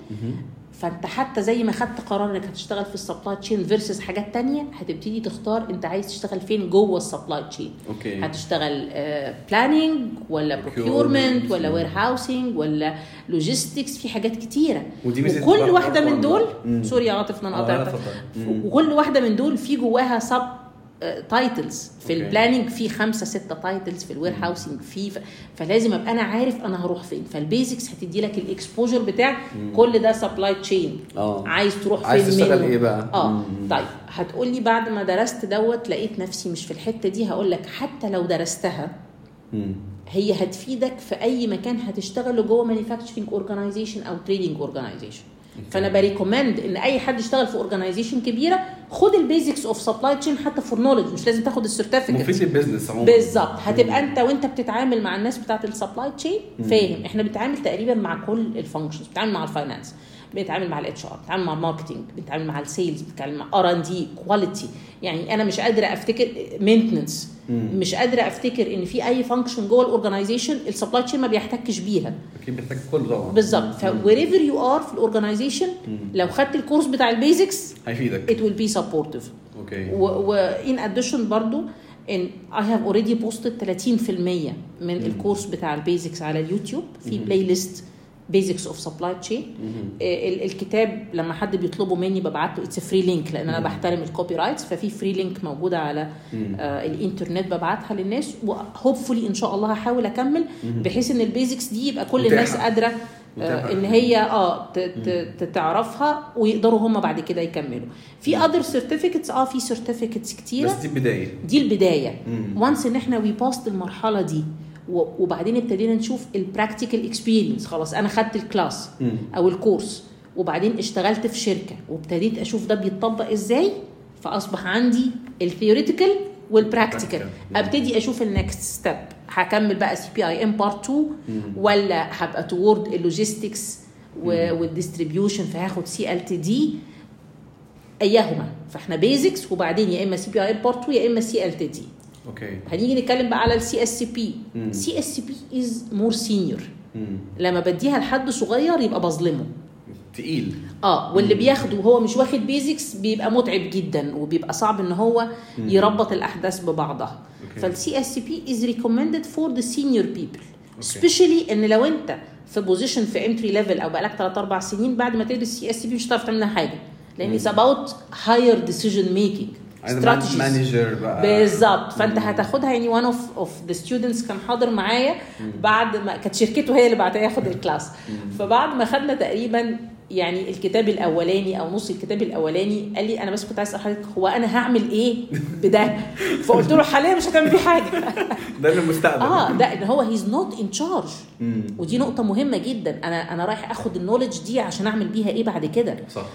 فأنت حتى زي ما خدت قرار إنك هتشتغل في ال supply chain versus حاجات تانية هتبتدي تختار أنت عايز تشتغل فين جوه ال supply chain okay هتشتغل planning ولا Procurement. procurement ولا warehousing ولا logistics في حاجات كتيرة ودي وكل واحدة من دول. sorry يا عاطف إن أنا آه، قطعتك. مم. وكل واحدة من دول في جواها sub titles في. ال planning في خمسة ستة titles في ال warehousing في ف... فلازم أبقى أنا عارف أنا هروح فين فال basics هتدي لك ال exposure بتاع كل ده supply chain آه عايز تروح فين عايز تشتغل. إيه بقى؟ آه مم. طيب هتقول لي بعد ما درست دوت لقيت نفسي مش في الحتة دي هقول لك حتى لو درستها مم. هي هتفيدك في أي مكان هتشتغله جوه manufacturing organization أو trading organization فأنا ب recommend إن أي حد يشتغل في organization كبيرة خد ال basics of supply chain حتى for knowledge مش لازم تاخد ال certificate مفيد لل business عموما. بالظبط. هتبقى أنت وأنت بتتعامل مع الناس بتاعت ال supply chain فاهم. إحنا بنتعامل تقريبا مع كل ال functions بنتعامل مع ال finance بنتعامل مع ال HR بنتعامل مع ال marketing بنتعامل مع ال sales بنتعامل مع R&D quality يعني أنا مش قادرة أفتكر maintenance مش قادرة أفتكر إن في أي function جوه ال organization ال supply chain ما بيحتكش بيها. أكيد بيحتاج كله طبعا. بالظبط. ف wherever you are في ال organization لو خدت الكورس بتاع ال basics هيفيدك. it will be supportive. okay. و in addition برضو إن I have already posted 30% من الكورس بتاع ال basics على اليوتيوب في playlist basics of supply chain الكتاب لما حد بيطلبه مني ببعت له its free link لأن أنا بحترم ال copyrights ففي free link موجودة على آه الإنترنت ببعتها للناس و hopefully إن شاء الله هحاول أكمل بحيث إن ال basics دي يبقى كل. الناس قادرة. آه إن هي آه تعرفها ويقدروا هم بعد كده يكملوا. في other certificates آه في certificates كتيرة. بس دي البداية. دي البداية. once إن إحنا we passed المرحلة دي وبعدين ابتدينا نشوف ال practical experience خلاص أنا خدت ال class. أو الكورس وبعدين اشتغلت في شركة وابتديت أشوف ده بيتطبق إزاي فأصبح عندي ال theoretical وال practical. أبتدي أشوف ال next step هكمل بقى CPIM part 2 ولا هبقى toward ال logistics وال distribution فهاخد CLTD ايهما فإحنا basics وبعدين يا إما CPI part 2 يا إما CLTD okay هنيجي نتكلم بقى على ال CSP. CSP is more senior. لما بديها لحد صغير يبقى بظلمه. تقيل. آه واللي بياخده وهو مش واخد basics بيبقى متعب جدا وبيبقى صعب إن هو يربط الأحداث ببعضها. فال CSP is recommended for the senior people specially إن لو أنت في position في entry level أو بقالك 3 4 سنين بعد ما تدرس CSP مش هتعرف تعمل حاجة. لأن it's about higher decision making manager بقى. بالظبط. فأنت هتاخدها يعني one of of the students كان حاضر معايا. بعد ما كانت شركته هي اللي بعتها ياخد ال class فبعد ما خدنا تقريبا يعني الكتاب الأولاني أو نص الكتاب الأولاني قال لي أنا بس كنت عايز أسأل حضرتك هو أنا هعمل إيه بده؟ *laughs* فقلت له حاليا مش هتعمل بيه حاجة. *laughs* ده المستقبل آه ده إن هو he's not in charge. ودي نقطة مهمة جدا. أنا أنا رايح آخد ال knowledge دي عشان أعمل بيها إيه بعد كده؟ صح.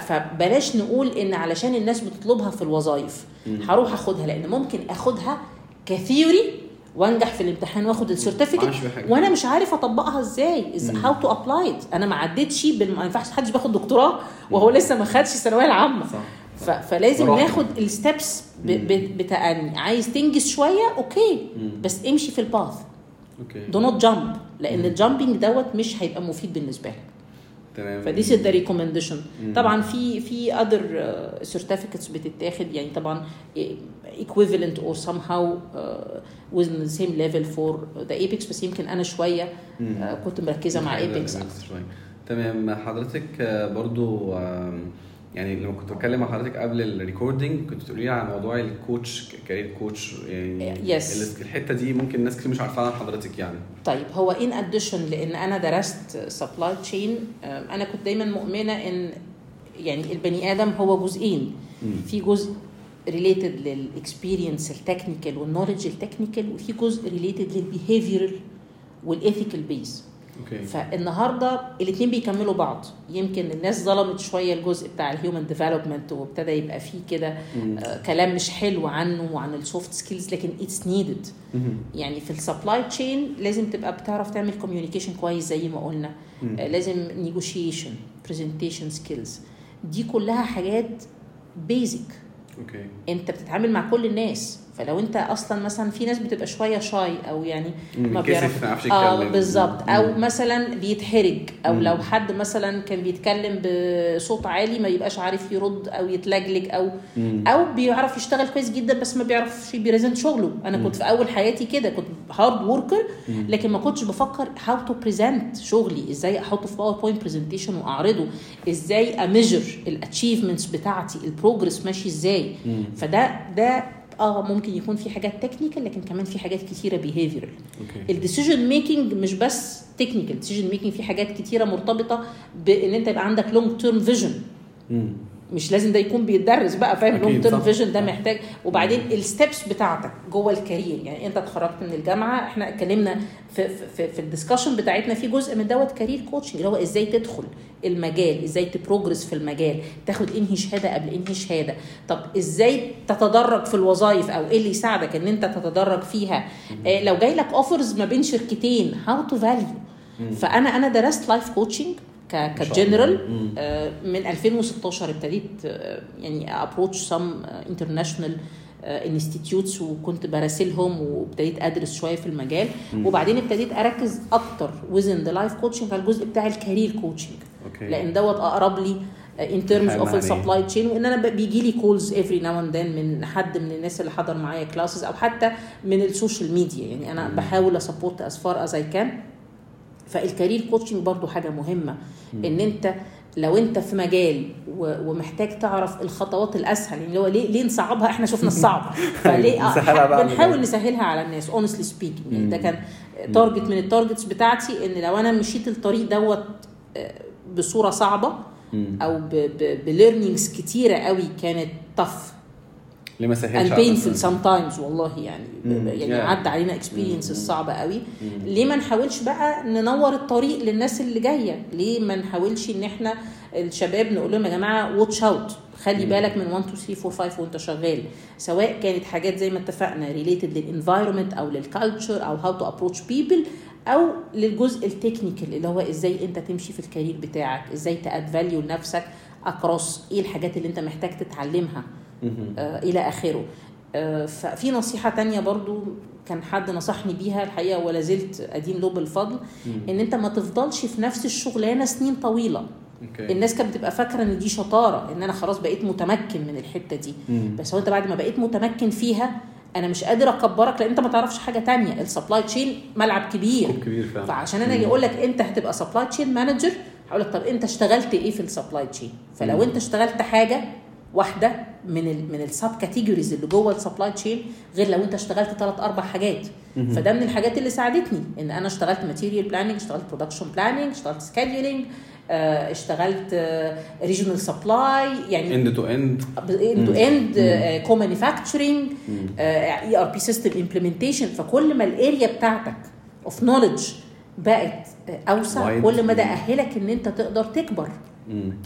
فبلاش نقول إن علشان الناس بتطلبها في الوظائف هروح آخدها لأن ممكن آخدها ك theory وانجح في الامتحان واخد ال certificate. وأنا مش عارف اطبقها إزاي. how to apply أنا ما عدتش ما ينفعش حدش بياخد دكتوراه وهو لسه ما خدش الثانوية العامة. صح. ف... فلازم براحة. ناخد ال steps ب... ب... بتأني. عايز تنجز شوية؟ okay بس امشي في ال path okay do not jump لأن ال jumping دوت مش هيبقى مفيد بالنسبة لك. تمام. ف this is the recommendation طبعا في في other certificates بتتاخد يعني طبعا equivalent or somehow uh, within the same level for the APICS بس يمكن أنا شوية uh, كنت مركزة مع APICS. شوية. تمام حضرتك آه، برضو يعني لما كنت بتكلم مع حضرتك قبل ال recording كنت بتقولي لي على موضوع ال coach career coach يعني Yes. ال- الحتة دي ممكن ناس كتير مش عارفاها عن حضرتك يعني. طيب هو in addition لإن أنا درست supply chain أنا كنت دايما مؤمنة إن يعني البني آدم هو جزئين. في جزء ريليتد للاكسبيرينس التكنيكال والنولج التكنيكال وفي جزء related لل behavioral وال ethical base okay فالنهارده الاثنين بيكملوا بعض. يمكن الناس ظلمت شوية الجزء بتاع ال human development وابتدى يبقى فيه كده آه كلام مش حلو عنه وعن ال soft skills لكن it's needed. يعني في ال supply chain لازم تبقى بتعرف تعمل communication كويس زي ما قلنا. آه لازم negotiation presentation skills دي كلها حاجات basic okay انت بتتعامل مع كل الناس. فلو انت أصلا مثلا في ناس بتبقى شوية shy أو يعني ما بيتكسف، بيعرف ما يعرفش آه. بالظبط. أو. مثلا بيتحرج. أو. لو حد مثلا كان بيتكلم بصوت عالي ما يبقاش عارف يرد أو يتلجلج أو. أو بيعرف يشتغل كويس جدا بس ما بيعرفش بي present شغله. أنا كنت في أول حياتي كده. كنت hard worker لكن ما كنتش بفكر how to present شغلي. إزاي أحطه في PowerPoint presentation وأعرضه. إزاي أ measure ال achievements بتاعتي. ال progress ماشي إزاي. فده ده آه ممكن يكون في حاجات technical لكن كمان في حاجات كتيرة behavioral ال decision making مش بس technical ال decision making في حاجات كتيرة مرتبطة بإن أنت يبقى عندك long term vision. مش لازم ده يكون بيتدرس بقى فاهم؟ long term. vision ده محتاج. وبعدين ال steps بتاعتك جوه ال career. يعني انت اتخرجت من الجامعة إحنا اتكلمنا في في, في, ال discussion بتاعتنا في جزء من دوت career coaching اللي هو إزاي تدخل المجال إزاي ت progress في المجال تاخد انهي شهاده قبل انهي شهاده طب إزاي تتدرج في الوظائف أو إيه اللي يساعدك إن انت تتدرج فيها؟ آه لو جاي لك offers ما بين شركتين how to value فأنا أنا درست life coaching ك general. آه، من 2016 ابتديت آه، يعني approach some international institutes وكنت براسلهم وابتديت أدرس شوية في المجال. وبعدين ابتديت أركز أكتر within the life coaching على الجزء بتاع ال career coaching لأن دوت أقرب لي in terms of. ال supply chain وإن أنا بيجي لي calls every now and then من حد من الناس اللي حضر معايا classes أو حتى من ال social media يعني أنا بحاول أ support as far as I can فال career coaching برضو حاجة مهمة إن أنت لو أنت في مجال ومحتاج تعرف الخطوات الأسهل يعني هو ليه ليه نصعبها؟ إحنا شفنا الصعب. *laughs* فليه؟ آه، بنحاول نسهلها على الناس honestly speaking يعني ده كان target من ال targets بتاعتي إن لو أنا مشيت الطريق دوت آه، بصورة صعبة. أو ب learnings كتيرة قوي كانت tough ليه ما سهلش and painful الناس؟ sometimes والله يعني مم. يعني Yeah. عدى علينا مم. صعبة قوي مم. ليه ما نحاولش بقى ننور الطريق للناس اللي جاية ليه ما نحاولش إن إحنا الشباب نقول لهم يا جماعة watch out خلي مم. بالك من 1 2 3 4 5 وانت شغال سواء كانت حاجات زي ما اتفقنا related لل environment أو لل culture أو how to approach people أو للجزء ال technical اللي هو إزاي أنت تمشي في ال career بتاعك إزاي ت add value لنفسك across إيه الحاجات اللي أنت محتاج تتعلمها آه، إلى آخره. آه، ففي نصيحة تانية برضو كان حد نصحني بيها الحقيقة ولا زلت أدين له بالفضل. إن أنت ما تفضلش في نفس الشغلانة سنين طويلة. okay. الناس كانت بتبقى فاكرة إن دي شطارة إن أنا خلاص بقيت متمكن من الحتة دي. مم. بس هو أنت بعد ما بقيت متمكن فيها أنا مش قادر أكبرك لأن أنت ما تعرفش حاجة تانية. ال supply chain ملعب كبير. كبير فعلا. فعشان أنا أجي أقول لك أنت هتبقى supply chain manager هقول لك طب أنت اشتغلت إيه في ال supply chain فلو مم. أنت اشتغلت حاجة واحدة من ال من ال sub categories اللي جوه ال supply chain غير لو انت اشتغلت ثلاث أربع حاجات. فده من الحاجات اللي ساعدتني إن أنا اشتغلت material planning اشتغلت production planning اشتغلت scheduling اشتغلت regional supply يعني end to end end to end co manufacturing. ERP system implementation فكل ما ال area بتاعتك of knowledge بقت أوسع Wide. كل ما ده أهلك إن أنت تقدر تكبر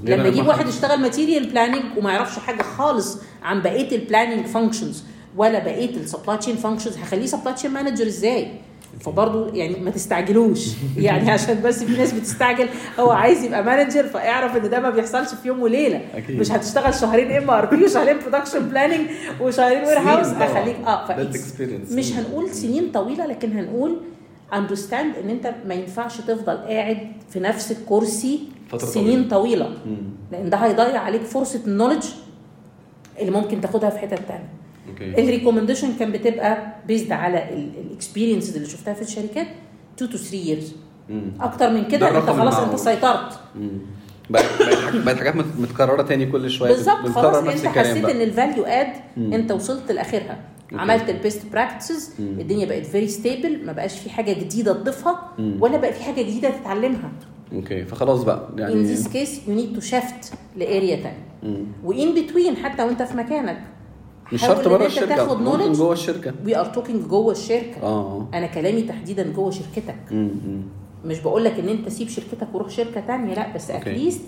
لما يجيب حد- واحد يشتغل material planning وما يعرفش حاجة خالص عن بقية ال planning functions ولا بقية ال supply chain functions هخليه supply chain manager إزاي؟ فبرضه يعني ما تستعجلوش *laughs* يعني عشان بس في ناس بتستعجل هو عايز يبقى manager فاعرف إن ده ما بيحصلش في يوم وليلة أكيد. مش هتشتغل شهرين MRP وشهرين production planning وشهرين warehouse. اخليك آه. مش. هنقول سنين طويلة لكن هنقول understand إن أنت ما ينفعش تفضل قاعد في نفس الكرسي فترة سنين طويلة مم. لأن ده هيضيع عليك فرصة ال knowledge اللي ممكن تاخدها في حتت تانية okay ال recommendation كان بتبقى based على ال experiences اللي شفتها في الشركات 2 to 3 years مم. أكتر من ده كده انت خلاص. أنت سيطرت. بقت حاجات مت- متكررة تاني كل شوية بالظبط خلاص أنت حسيت. إن ال value add. أنت وصلت لآخرها okay. عملت ال best practices. الدنيا بقت very stable ما بقاش في حاجة جديدة تضيفها. ولا بقى في حاجة جديدة تتعلمها okay فخلاص بقى يعني this case you need to shift ل area تانية مم. و in between حتى وانت في مكانك مش شرط بره الشركة تاخد ممكن knowledge. جوه الشركة we are talking جوه الشركة آه أنا كلامي تحديدا جوه شركتك مم. مش بقول لك إن أنت سيب شركتك وروح شركة تانية لأ بس. at least.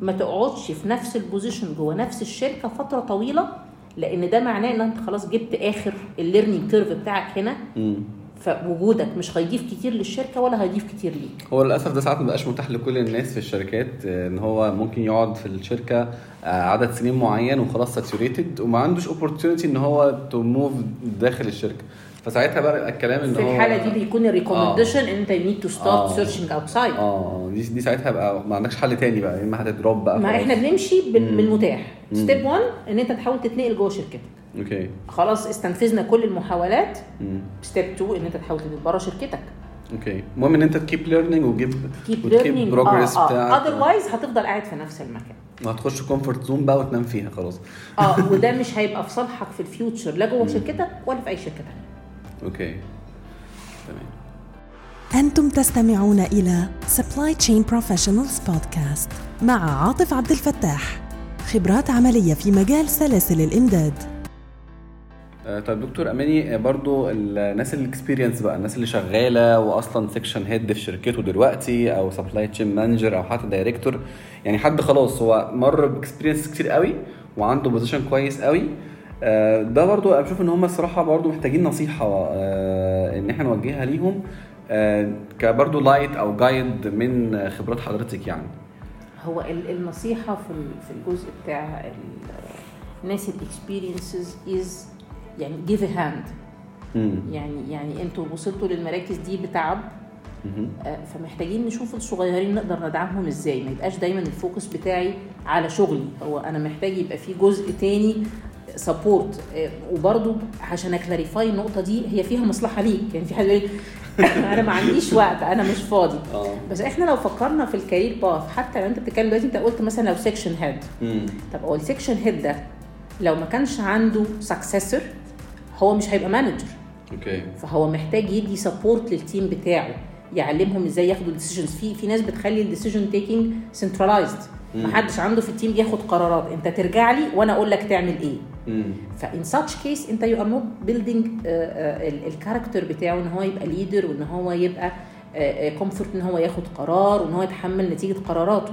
ما تقعدش في نفس ال position جوه نفس الشركة فترة طويلة لأن ده معناه ان انت خلاص جبت اخر ال learning curve بتاعك هنا. فوجودك مش هيضيف كتير للشركة ولا هيضيف كتير ليك هو للأسف ده ساعات ما بقاش متاح لكل الناس في الشركات آه، إن هو ممكن يقعد في الشركة آه، عدد سنين معين وخلاص saturated وما عندوش opportunity إن هو to move داخل الشركة فساعتها بقى يبقى الكلام إن في هو الحالة دي بيكون ال recommendation إن انت need to start آه. searching outside آه. دي دي ساعتها بقى ما عندكش حل تاني بقى يا إما هت drop بقى ما خلاص. إحنا بنمشي. بالمتاح. step 1 إن أنت تحاول تتنقل جوه شركتك. okay. خلاص استنفذنا كل المحاولات. step 2 إن أنت تحاول تنقل بره شركتك. okay. المهم إن أنت ت keep learning وتجيب keep وت keep progress آه آه. بتاعك. otherwise هتفضل قاعد في نفس المكان. وهتخش comfort zone بقى وتنام فيها خلاص. آه *laughs* وده مش هيبقى في صالحك في ال future لا جوه شركتك ولا في أي شركة ثانية okay. تمام. أنتم تستمعون إلى Supply Chain Professionals Podcast مع عاطف عبد الفتاح. خبرات عملية في مجال سلاسل الإمداد. آه، طيب دكتور أماني آه، برضو الناس ال experience بقى الناس اللي شغالة واصلا section head في شركته دلوقتي أو supply chain manager أو حتى director يعني حد خلاص هو مر ب experience كتير قوي وعنده position كويس قوي ده برضو أنا بشوف إن هم الصراحة برضو محتاجين نصيحة آه، إن إحنا نوجهها ليهم آه، كبرضو light أو guide من خبرات حضرتك يعني هو ال- النصيحة في في الجزء بتاع ال- الناس ال experienced is يعني give hand. يعني يعني أنتوا وصلتوا للمراكز دي بتعب. آه، فمحتاجين نشوف الصغيرين نقدر ندعمهم إزاي ما يبقاش دايما ال focus بتاعي على شغلي هو أنا محتاج يبقى في جزء تاني support وبرضو عشان ا clarify النقطة دي هي فيها مصلحة ليك. يعني في حد يقول *laughs* أنا ما عنديش وقت أنا مش فاضي. آه. بس إحنا لو فكرنا في ال career path حتى لو أنت بتتكلم دلوقتي أنت قلت مثلا لو section head. طب هو ال section head ده لو ما كانش عنده successor هو مش هيبقى manager okay. فهو محتاج يدي support لل team بتاعه يعلمهم إزاي ياخدوا ال decisions في في ناس بتخلي ال decision taking centralized محدش عنده في ال team بياخد قرارات. انت ترجع لي وأنا أقول لك تعمل إيه. ف in such case انت you are not building ال character بتاعه ان هو يبقى leader وان هو يبقى comfort ان هو ياخد قرار وان هو يتحمل نتيجة قراراته.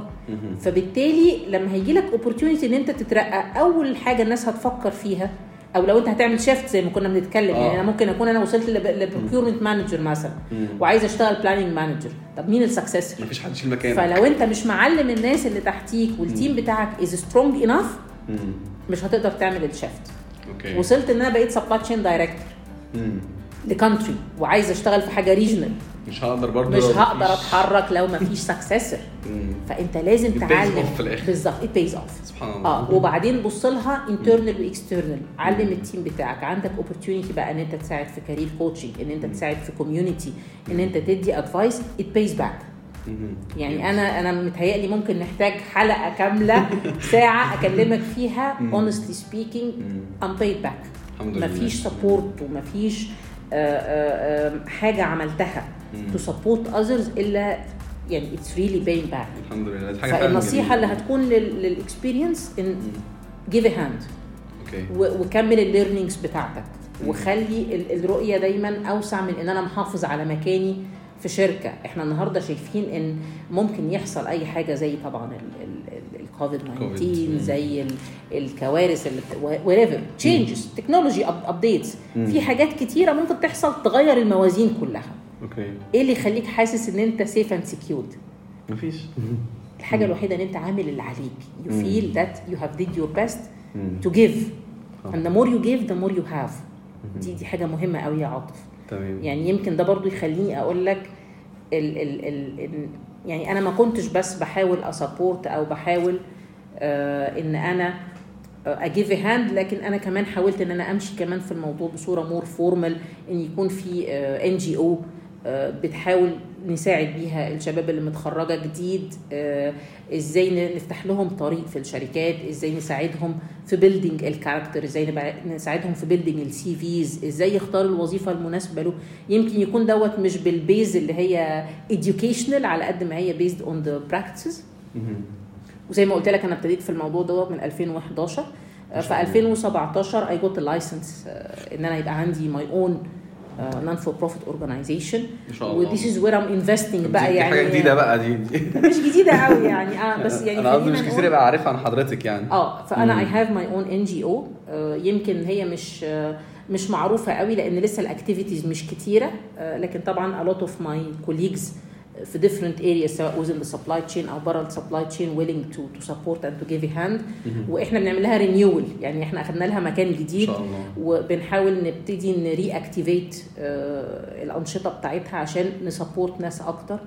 فبالتالي لما هيجي لك opportunity ان انت تترقى اول حاجة الناس هتفكر فيها أو لو أنت هتعمل shift زي ما كنا بنتكلم آه. يعني أنا ممكن أكون أنا وصلت ل procurement manager مثلا وعايز أشتغل planning manager طب مين ال successor مفيش حد يشيل مكانك. فلو أنت مش معلم الناس اللي تحتيك وال team بتاعك is strong enough. مش هتقدر تعمل ال shift okay. وصلت إن أنا بقيت supply chain director ل country وعايز أشتغل في حاجة regional مش هقدر برضه مش هقدر أتحرك لو ما فيش successor. فانت لازم تعلم. بالظبط it pays off. سبحان الله. آه وبعدين بص لها internal و external علم ال team بتاعك. عندك opportunity بقى إن أنت تساعد في career coaching إن أنت تساعد في community إن أنت تدي advice it pays back. يعني أنا أنا متهيألي ممكن نحتاج حلقة كاملة *laughs* ساعة أكلمك فيها. I'm paid back. الحمد لله. مفيش support ومفيش آه، آه، آه، حاجة عملتها to support others إلا يعني it's really paying back. الحمد لله. حاجة فالنصيحة اللي. هتكون لل experienced إن hand. okay. و- وكمل ال learnings بتاعتك. وخلي ال- الرؤية دايما أوسع من إن أنا محافظ على مكاني في شركة. إحنا النهارده شايفين إن ممكن يحصل أي حاجة زي طبعا الكوفيد 19 كوفيد. زي ال- الكوارث اللي wherever changes technology updates في حاجات كتيرة ممكن تحصل تغير الموازين كلها. okay. إيه اللي يخليك حاسس إن أنت safe and secured مفيش. الحاجة الوحيدة إن أنت عامل اللي عليك. That you have did your best مم. to give. صح. and the more you give the more you have. دي دي حاجة مهمة قوي يا عاطف. تمام. يعني يمكن ده برضو يخليني أقول لك ال ال ال يعني أنا ما كنتش بس بحاول ا support أو بحاول آه إن أنا ا give hand لكن أنا كمان حاولت إن أنا أمشي كمان في الموضوع بصورة more formal إن يكون في NGO بتحاول نساعد بيها الشباب اللي متخرجة جديد آه، إزاي نفتح لهم طريق في الشركات إزاي نساعدهم في building ال character إزاي نساعدهم في building ال CVs إزاي يختار الوظيفة المناسبة له. يمكن يكون دوت مش بال base اللي هي educational على قد ما هي based on the practices. مهم. وزي ما قلت لك أنا ابتديت في الموضوع دوت من 2011 آه، في 2017 I got ال license إن أنا يبقى عندي my own non for profit organization ما شاء الله. و this is where I'm investing بقى يعني. حاجة جديدة بقى دي, دي. *laughs* مش جديدة قوي يعني. آه بس يعني أنا قصدي مش كتير يبقى عارفها عن حضرتك يعني. آه فأنا. I have my own NGO يمكن هي مش آه، مش معروفة قوي لأن لسه ال activities مش كتيرة. آه، لكن طبعا a lot of my colleagues في different areas سواء within the supply chain أو بره ال supply chain willing to to support and to give a hand. وإحنا بنعمل لها renewal يعني إحنا أخدنا لها مكان إن جديد وبنحاول نبتدي ن reactivate الأنشطة بتاعتها عشان ن support ناس أكتر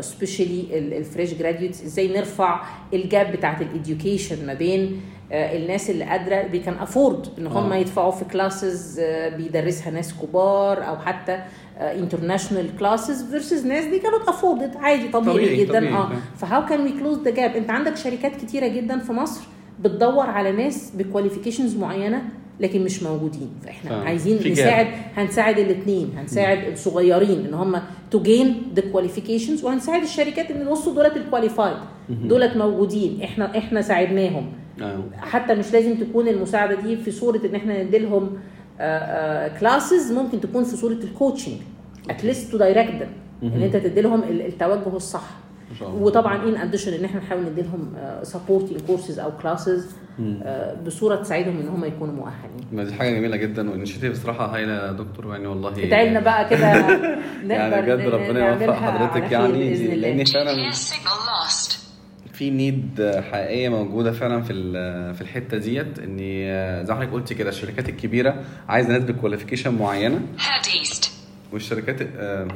specially ال fresh graduates إزاي نرفع ال gap بتاعت ال education ما بين آه، الناس اللي قادرة they can afford إن هم آه. يدفعوا في classes بيدرسها ناس كبار أو حتى international classes versus ناس دي كانت افوردد عادي طبيعي, طبيعي، جدا. طبيعي، آه. ف how can we close the gap أنت عندك شركات كتيرة جدا في مصر بتدور على ناس ب qualifications معينة لكن مش موجودين. فإحنا فاهم. عايزين. نساعد هنساعد الاثنين هنساعد الصغيرين إن هم to gain the qualifications وهنساعد الشركات إن بصوا دولت ال qualified دولت موجودين. إحنا إحنا ساعدناهم. آه. حتى مش لازم تكون المساعدة دي في صورة إن إحنا نديلهم classes ممكن تكون في صورة ال coaching at least to direct إن أنت تديلهم ال- التوجه الصح. ما شاء الله. وطبعا in addition إن إحنا نحاول نديلهم supporting courses أو classes بصورة تساعدهم إن هم يكونوا مؤهلين. ما دي حاجة جميلة جدا و initiative بصراحه هايله يا دكتور يعني والله. ادعي لنا بقى كده *laughs* يعني بجد ربنا يوفق حضرتك يعني. لأن فعلا. في need حقيقية موجودة فعلا في في الحتة ديت ان زي ما حضرتك قلتي كده الشركات الكبيرة عايزة ناس ب qualification معينة. والشركات آه،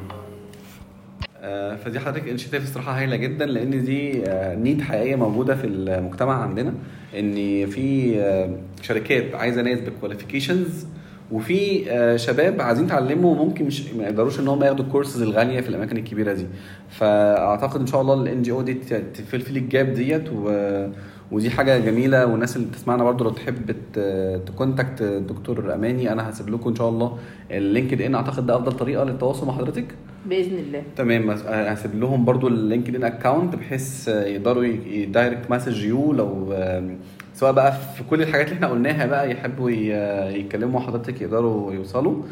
آه، فدي حضرتك initiative الصراحة هايلة جدا لأن دي آه، need حقيقية موجودة في المجتمع عندنا ان في آه، شركات عايزة ناس ب qualifications وفي آه، شباب عايزين يتعلموا ممكن مش ما يقدروش إن هم ياخدوا الكورسز الغالية في الأماكن الكبيرة دي. فأعتقد إن شاء الله ال NGO دي ت fill في ال gap ديت و ودي حاجة جميلة. والناس اللي بتسمعنا برضو لو تحب ت contact الدكتور أماني أنا هسيب لكم إن شاء الله ال LinkedIn أعتقد ده أفضل طريقة للتواصل مع حضرتك؟ بإذن الله. تمام. هسيب لهم برضو ال LinkedIn account بحيث يقدروا ي direct message you لو سواء بقى في كل الحاجات اللي إحنا قلناها بقى يحبوا ي- يكلموا حضرتك يقدروا يوصلوا.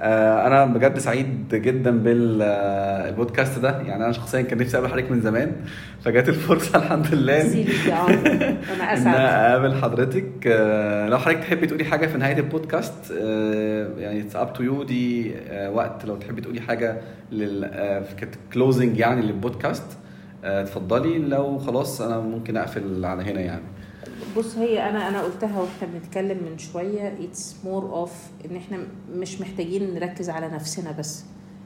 آه، أنا بجد سعيد جدا بالبودكاست ده. يعني أنا شخصيا كان نفسي أقابل حضرتك من زمان فجات الفرصة *laughs* الحمد لله. أنا الأسعد. أقابل حضرتك. آه، لو حضرتك تحبي تقولي حاجة في نهاية البودكاست آه، يعني it's up to you دي وقت لو تحبي تقولي حاجة لل closing يعني للبودكاست. اتفضلي. لو خلاص أنا ممكن أقفل على هنا يعني. بص هي أنا أنا قلتها وإحنا بنتكلم من شوية it's more of إن إحنا مش محتاجين نركز على نفسنا بس.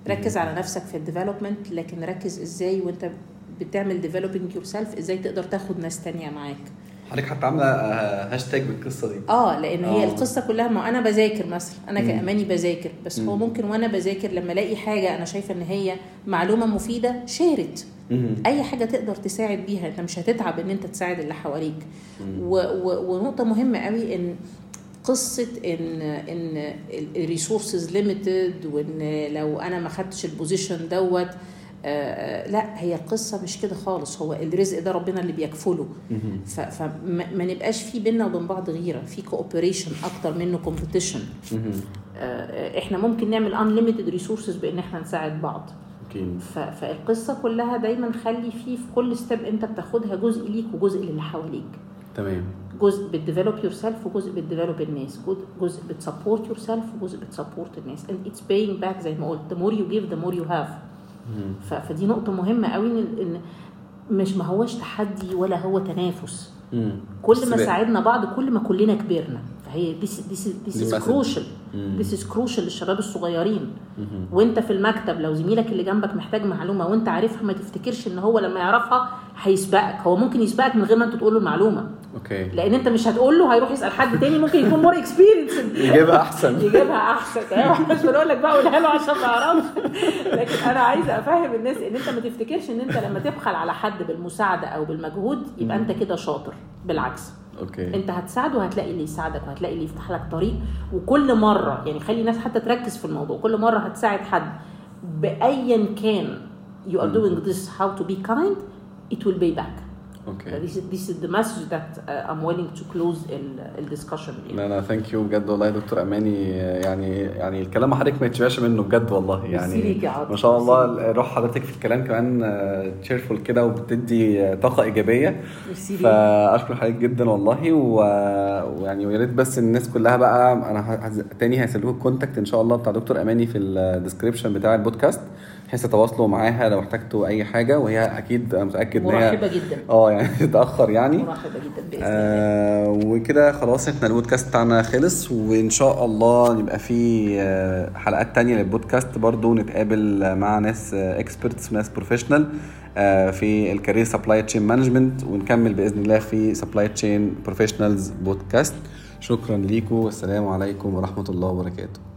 ركز على نفسك في ال development لكن ركز إزاي وإنت بتعمل developing yourself إزاي تقدر تاخد ناس تانية معاك. حضرتك حتى عاملة آه، هاشتاج بالقصة دي آه لأن هي آه. القصة كلها ما أنا بذاكر مثلا أنا مم. كأماني بذاكر بس هو مم. ممكن وأنا بذاكر لما ألاقي حاجة أنا شايفة إن هي معلومة مفيدة share it مهم. أي حاجة تقدر تساعد بيها أنت مش هتتعب إن أنت تساعد اللي حواليك. و و ونقطة مهمة قوي إن قصة إن إن ال resources limited وإن لو أنا ما خدتش ال position دوت آه، لا هي القصة مش كده خالص. هو الرزق ده ربنا اللي بيكفله. فما ما نبقاش في بينا وبين بعض غيرة. في cooperation أكتر منه competition مهم. إحنا ممكن نعمل unlimited resources بإن إحنا نساعد بعض. أكيد ف- فالقصة كلها دايما خلي فيه في كل step أنت بتاخدها جزء ليك وجزء للي حواليك. تمام. جزء بت develop yourself وجزء بت develop الناس. جزء- بت support yourself وجزء بت support الناس. And it's paying back زي ما قلت. The more you give the more you have. ف- فدي نقطة مهمة قوي ان مش ما هوش تحدي ولا هو تنافس. كل ما. ساعدنا بعض كل ما كلنا كبرنا فهي this this is this is crucial. this is crucial للشباب الصغيرين. وانت في المكتب لو زميلك اللي جنبك محتاج معلومة وانت عارفها ما تفتكرش إن هو لما يعرفها هيسبقك. هو ممكن يسبقك من غير ما انت تقول له المعلومة. okay. لأن انت مش هتقول له هيروح يسأل حد تاني ممكن يكون more experience يجيبها أحسن. يجيبها أحسن. أيوة، *laughs* مش بقول لك بقى قولها له عشان ما يعرفش. لكن أنا عايزة أفهم الناس إن أنت ما تفتكرش إن أنت لما تبخل على حد بالمساعدة أو بالمجهود يبقى أنت كده شاطر. بالعكس. okay. أنت هتساعده وهتلاقي اللي يساعدك وهتلاقي اللي يفتح لك طريق. وكل مرة يعني خلي الناس حتى تركز في الموضوع. كل مرة هتساعد حد بأيا كان you are doing this how to be kind it will pay back. okay this is this is the message that uh, I'm willing to close ال- ال discussion يعني. لا لا thank you بجد والله يا دكتور أماني يعني يعني الكلام حضرتك ما يتشبعش منه بجد والله يعني. ما شاء الله روح حضرتك في الكلام كمان cheerful كده وبتدي طاقة إيجابية. فأشكر حضرتك جدا والله ويعني ويا ريت بس الناس كلها بقى أنا تاني هسيب لكم ال contact إن شاء الله بتاع دكتور أماني في ال description بتاع البودكاست بحيث تتواصلوا معاها لو احتجتوا أي حاجة وهي أكيد أنا متأكد إن هي مرحبة جدا. آه يعني *laughs* تتاخر يعني. مرحبة جدا بإذن الله. آه وكده خلاص إحنا البودكاست بتاعنا خلص وإن شاء الله يبقى في آه حلقات تانية للبودكاست برضو نتقابل مع ناس experts وناس professional آه في ال career supply chain management ونكمل بإذن الله في Supply Chain Professionals Podcast شكرا ليكم والسلام عليكم ورحمة الله وبركاته.